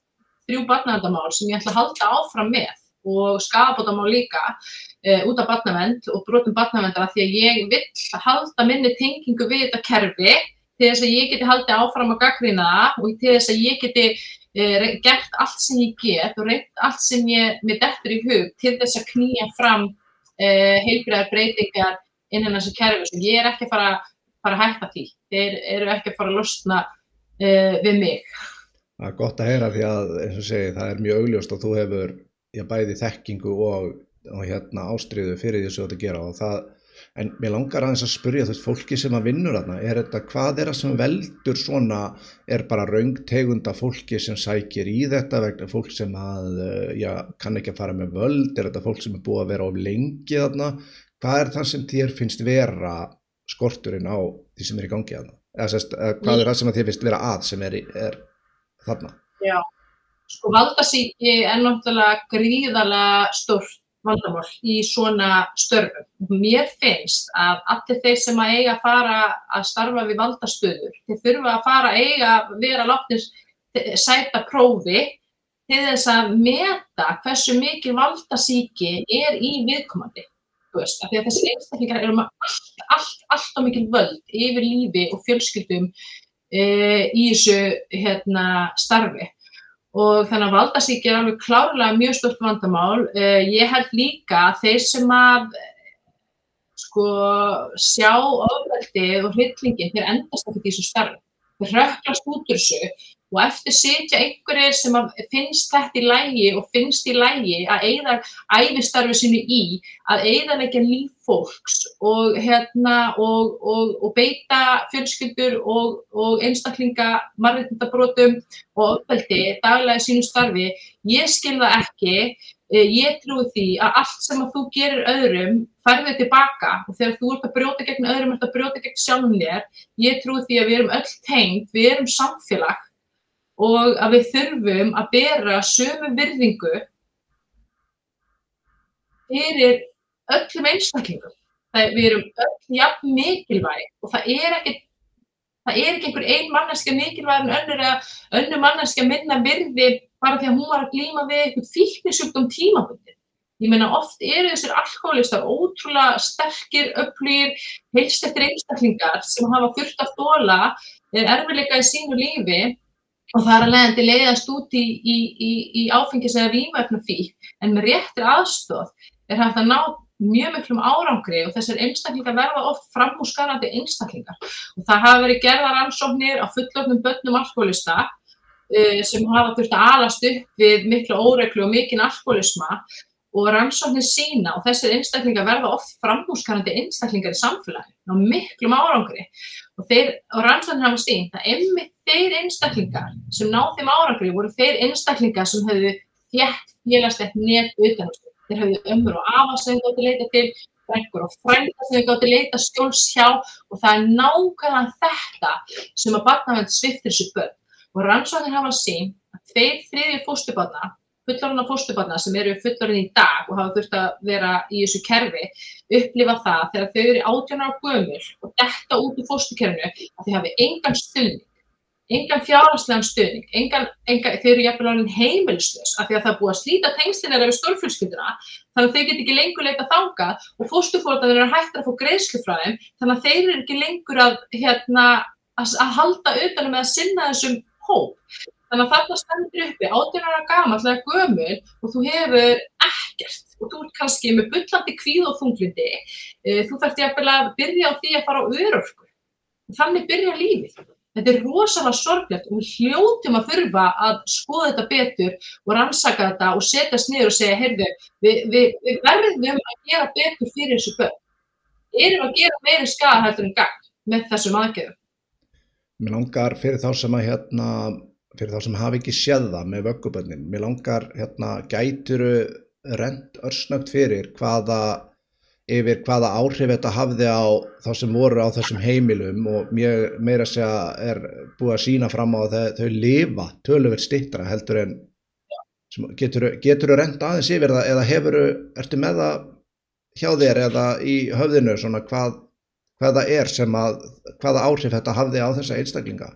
þrjú barnavendamál sem ég ætla að halda áfram með og skafabótamál líka e, út af barnavend og brotum barnavendara því að ég vill halda minni tengingu við þetta kerfi til þess að ég geti haldið áfram að gaggrina og til þess að ég geti e, gert allt sem ég get og reynt allt sem ég með dettur í hug til þess að knýja fram e, heilbreðar breytingar innan þessu kerfi sem ég er ekki að fara, fara að hætta því, þeir eru ekki að fara að losna við mig. Það er gott að heyra því að eins og segi það er mjög augljóst og þú hefur já, bæði þekkingu og, og hérna, ástriðu fyrir því að þetta gera og það, en mér langar aðeins að spurja þú veist, fólki sem að vinnur þarna, er þetta, hvað er það sem veldur svona, er bara raungtegunda fólki sem sækir í þetta vegna fólk sem að, já, kann ekki að fara með völd, er þetta fólk sem er búið að vera of lengi þarna, hvað er það sem þér finnst vera skorturinn á því sem er í gangi þarna, eða sérst, hvað er það sem þér finnst vera að sem er, er þarna? Já, sko valdasíki er náttúrulega gríðarlega stórt vandamál í svona störfum. Mér finnst að allir þeir sem að eiga að fara að starfa við valdastöður, þeir þurfa að fara að eiga að vera látnir sæta prófi til þess að meta hversu mikið valdasíki er í viðkomandi. Veist, að að þessi einstaklingar eru með allt, allt, allt á mikil völd yfir lífi og fjölskyldum e, í þessu hérna, starfi og þannig að valdasík er alveg klárlega mjög stort vandamál. E, ég held líka að þeir sem að sko sjá ofveldið og hryllingin þeir endast ekki í þessu starfi. Þeir röklast út úr þessu og eftir sitja einhverjir sem finnst þetta í lægi og finnst í lægi að eigða æfistarfi sinu í að eigðanleika líf fólks og, hérna, og, og, og beita fjölskyldur og einstaklinga margindabrótum og uppveldi daglega í sínu starfi. Ég skilða ekki, eh, ég trúi því að allt sem að þú gerir öðrum færðu tilbaka og þegar þú ert að brjóta gegn öðrum, ert að brjóta gegn sjálfum þér, ég trúi því að við erum öll tengd, við erum samfélag og að við þurfum að bera sömu virðingu fyrir öllum einstaklingum. Það, við erum öll jafn mikilvæg og það er ekki, það er ekki einhver ein manneska mikilvæg en önnur, önnur manneska minna virði bara því að hún var að glíma við eitthvað fíknisjúktum tímabundi. Ég meina oft eru þessir alkoholistar ótrúlega sterkir, öflýr, heilst eftir einstaklingar sem hafa þurft að dóla erfiðleika í sínu lífi og það er að leiðandi leiðast út í, í, í, í áfengis eða výmöfnum fík en með réttir aðstóð er hægt að ná mjög miklum árangri og þessar einstaklingar verða oft framhúsgarandi einstaklingar. Og það hafa verið gerðar ansóknir á fullofnum börnum alkoholista uh, sem hafa þurft að alast upp við miklu óreglu og mikinn alkoholisma. Og rannsóknir sína og þessir einstaklingar verða oft framhúsgarandi einstaklingar í samfélagi á miklum árangri. Og, þeir, og rannsóknir hafa sínt að einmitt þeir einstaklingar sem náð þeim árangri voru þeir einstaklingar sem höfðu þjætt félagslegt net utan á sig. Þeir hafðu ömmur og afa sem þau gáttu leita til, frengur og frænda sem þau gáttu leita skjóls hjá og það er nákvæmlega þetta sem að barnavend sviftir þessu börn. Og rannsóknir hafa sín að þeir þriðju fóstubarna fullorðina fóstubarna sem eru fullorðin í dag og hafa þurft að vera í þessu kerfi upplifa það þegar þau eru átjónar á gömul og detta út úr fóstukerfinu að þau hafi engan stuðning, engan fjárhanslegan stuðning, engan, engan, þau eru jafnvel alveg heimilslös af því að það er búið að slíta tengslinir af stórfjölskylduna þannig að þau get ekki lengur leita þanga og fóstufórðanir eru hægt að fá greiðslu frá þeim þannig að þeir eru ekki lengur að, hérna, að, að halda utanum með að sinna þessum hóp. Þannig að þarna stendur uppi 18 ára gammal eða gömul og þú hefur ekkert og þú ert kannski með byllandi kvíð og þunglindi. Eh, þú þarfst jafnvel að byrja á því að fara á örorku. Þannig byrja lífið. Þetta er rosalega sorglegt og við hljóttum að þurfa að skoða þetta betur og rannsaka þetta og setjast niður og segja, heyrðu, við, við, við verðum að gera betur fyrir þessu börn. Erum að gera meiri skada hættur en gang með þessum aðgerðum. Mér langar fyrir þá sem að hérna fyrir þá sem hafi ekki séð það með vöggubönnin mér langar hérna gæturu rent örsnögt fyrir hvaða yfir hvaða áhrif þetta hafði á þá sem voru á þessum heimilum og mér meira að segja er búið að sína fram á að þau, lifa töluvert stittra heldur en getur þú rent aðeins yfir það eða hefur, ertu með það hjá þér eða í höfðinu svona hvað, hvaða er sem að hvaða áhrif þetta hafði á þessa einstaklinga?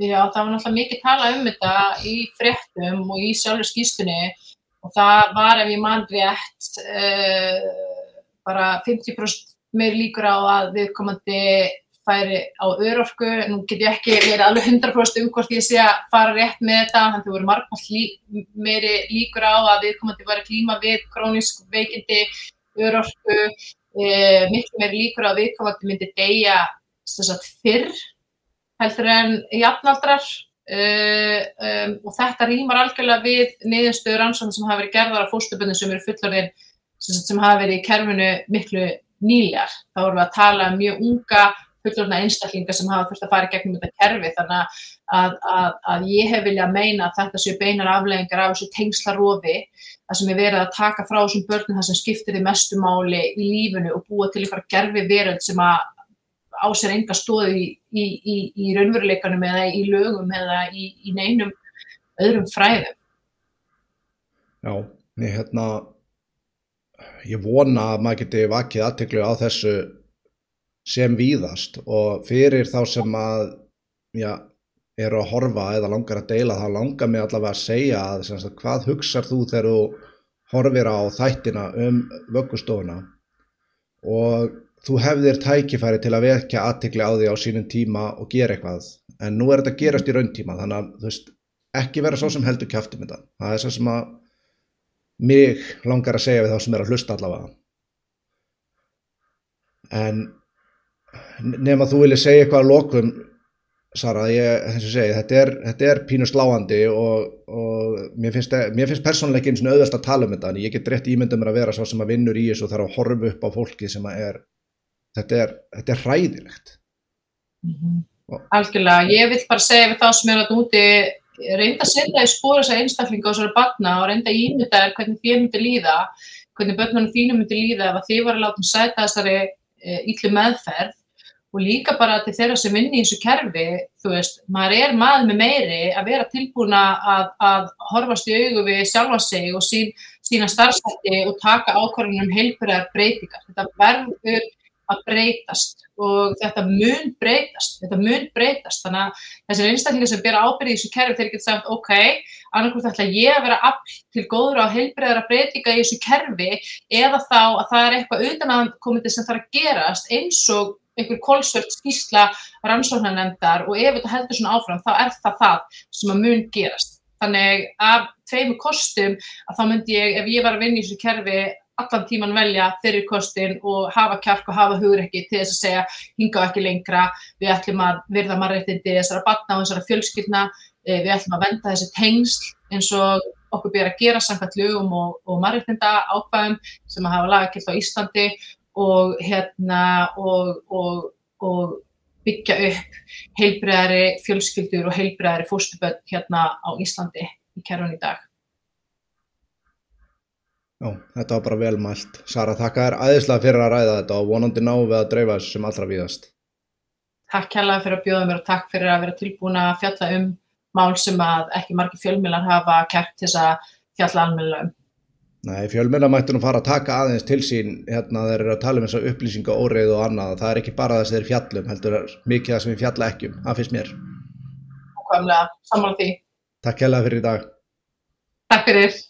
Já, það var náttúrulega mikið talað um þetta í fréttum og í sjálfur skýstunni og það var ef ég mann rétt uh, bara 50% meir líkur á að viðkomandi færi á örorku, nú get ég ekki verið alveg 100% um hvort ég sé að fara rétt með þetta, þannig að það voru margmál lí, meiri líkur á að viðkomandi var að klíma við krónisk veikindi, örorku, uh, miklu meiri líkur á að viðkomandi myndi deyja fyrr heldur en jafnaldrar. Uh, um, og þetta rýmar algjörlega við niðurstöður rannsóknum sem hafa verið gerðar á fóstuböndum sem eru fullorðin sem, hafa verið í kerfinu miklu nýlegar. Þá vorum við að tala um mjög unga fullorðna einstaklingar sem hafa þurft að fara gegnum þetta kerfi þannig að, að, að ég hef viljað meina að þetta séu beinar afleggingar af þessu tengslarofi það sem er verið að taka frá þessum börnum það sem skiptir því mestumáli í lífinu og búa til eitthvað gerfi veröld sem að á sér enga stóði í, í, í, í raunveruleikanum eða í lögum eða í neinum öðrum fræðum. Já, ég, hérna, ég vona að maður geti vakið aðteklu á þessu sem víðast og fyrir þá sem að já, eru að horfa eða langar að deila þá langar mig allavega að segja að, að hvað hugsar þú þegar þú horfir á þættina um vöggustofuna? Og þú hefðir tækifæri til að vekja aðtikli á því á sínum tíma og gera eitthvað. En nú er þetta gerast í rauntíma þannig að veist, ekki vera svo sem heldur kæftum þetta, það. Er svo sem að mig langar að segja við þá sem er að hlusta allavega. En nefn að þú vilja segja eitthvað að lokum Sara, ég, þess að segja, þetta er, þetta er pínu sláandi og, og mér finnst, finnst persónuleikin eins og auðvelt að tala um þetta en ég get rétt ímyndum að vera svo sem að vinnur í þessu og þarf að horfa upp á fólki sem að er þetta er, þetta er hræðilegt. Mm -hmm. Algjörlega, ég vil bara segja við þá sem er að úti reynda að setja í spóra þessar einstaklinga og þessari barna og reynda að ímynda hvernig þér myndi líða hvernig börnunum þínu myndi líða ef þið var að láta um sæta þessari e, ítlu meðferð og líka bara til þeirra sem vinni í þessu kerfi, þú veist, maður er maður með meiri að vera tilbúna að, að horfast í augu við sjálfa sig og sín, sína starfsætti og taka ákvarðunum heilbærar breytingar. Þetta verður að breytast og þetta mun breytast, þetta mun breytast. Þannig að þessir einstaklingar sem bera ábyrði í þessu kerfi þeir geta sagt ok, annarkvæmt ætla ég að vera afl til góður á heilbreyðara breytinga í þessu kerfi eða þá að það er eitthvað utanakomandi sem þarf að gerast eins og einhver kólsvöld skísla rannsóknarnemndar og ef þetta heldur svona áfram þá er það það sem að mun gerast. Þannig af tveimu kostum að þá myndi ég, ef ég var að vinna í þessu kerfi allan tíman velja þeirri kostin og hafa kjark og hafa hugreikki til þess að segja hinga ekki lengra, við ætlum að virða marrættindi þessara batna og þessara fjölskyldna, eh, við ætlum að venda þessi tengsl eins og okkur byrja að gera samkvæmt lögum og, og marrættinda ákvæðum sem að hafa lagakilt á Íslandi og, hérna, og, og byggja upp heilbreðari fjölskyldur og heilbreðari fóstuböld hérna á Íslandi í kerfun í dag. Já, þetta var bara velmælt. Sara, þakka þér aðeinslega fyrir að ræða þetta og vonandi náum við að dreifa þessu sem allra víðast. Takk hérlega fyrir að bjóða mér og takk fyrir að vera tilbúin að fjalla um mál sem að ekki margir fjölmiðlar hafa kert til þess að fjalla almennilega um. Nei, fjölmjöla mættu nú fara að taka aðeins til sín hérna þeir eru að tala um þessa upplýsinga óreið og annað. Það er ekki bara þess að þeir fjallum, heldur er mikið það sem við fjalla ekki um. Það finnst mér. Takk fyrir í dag. Takk fyrir.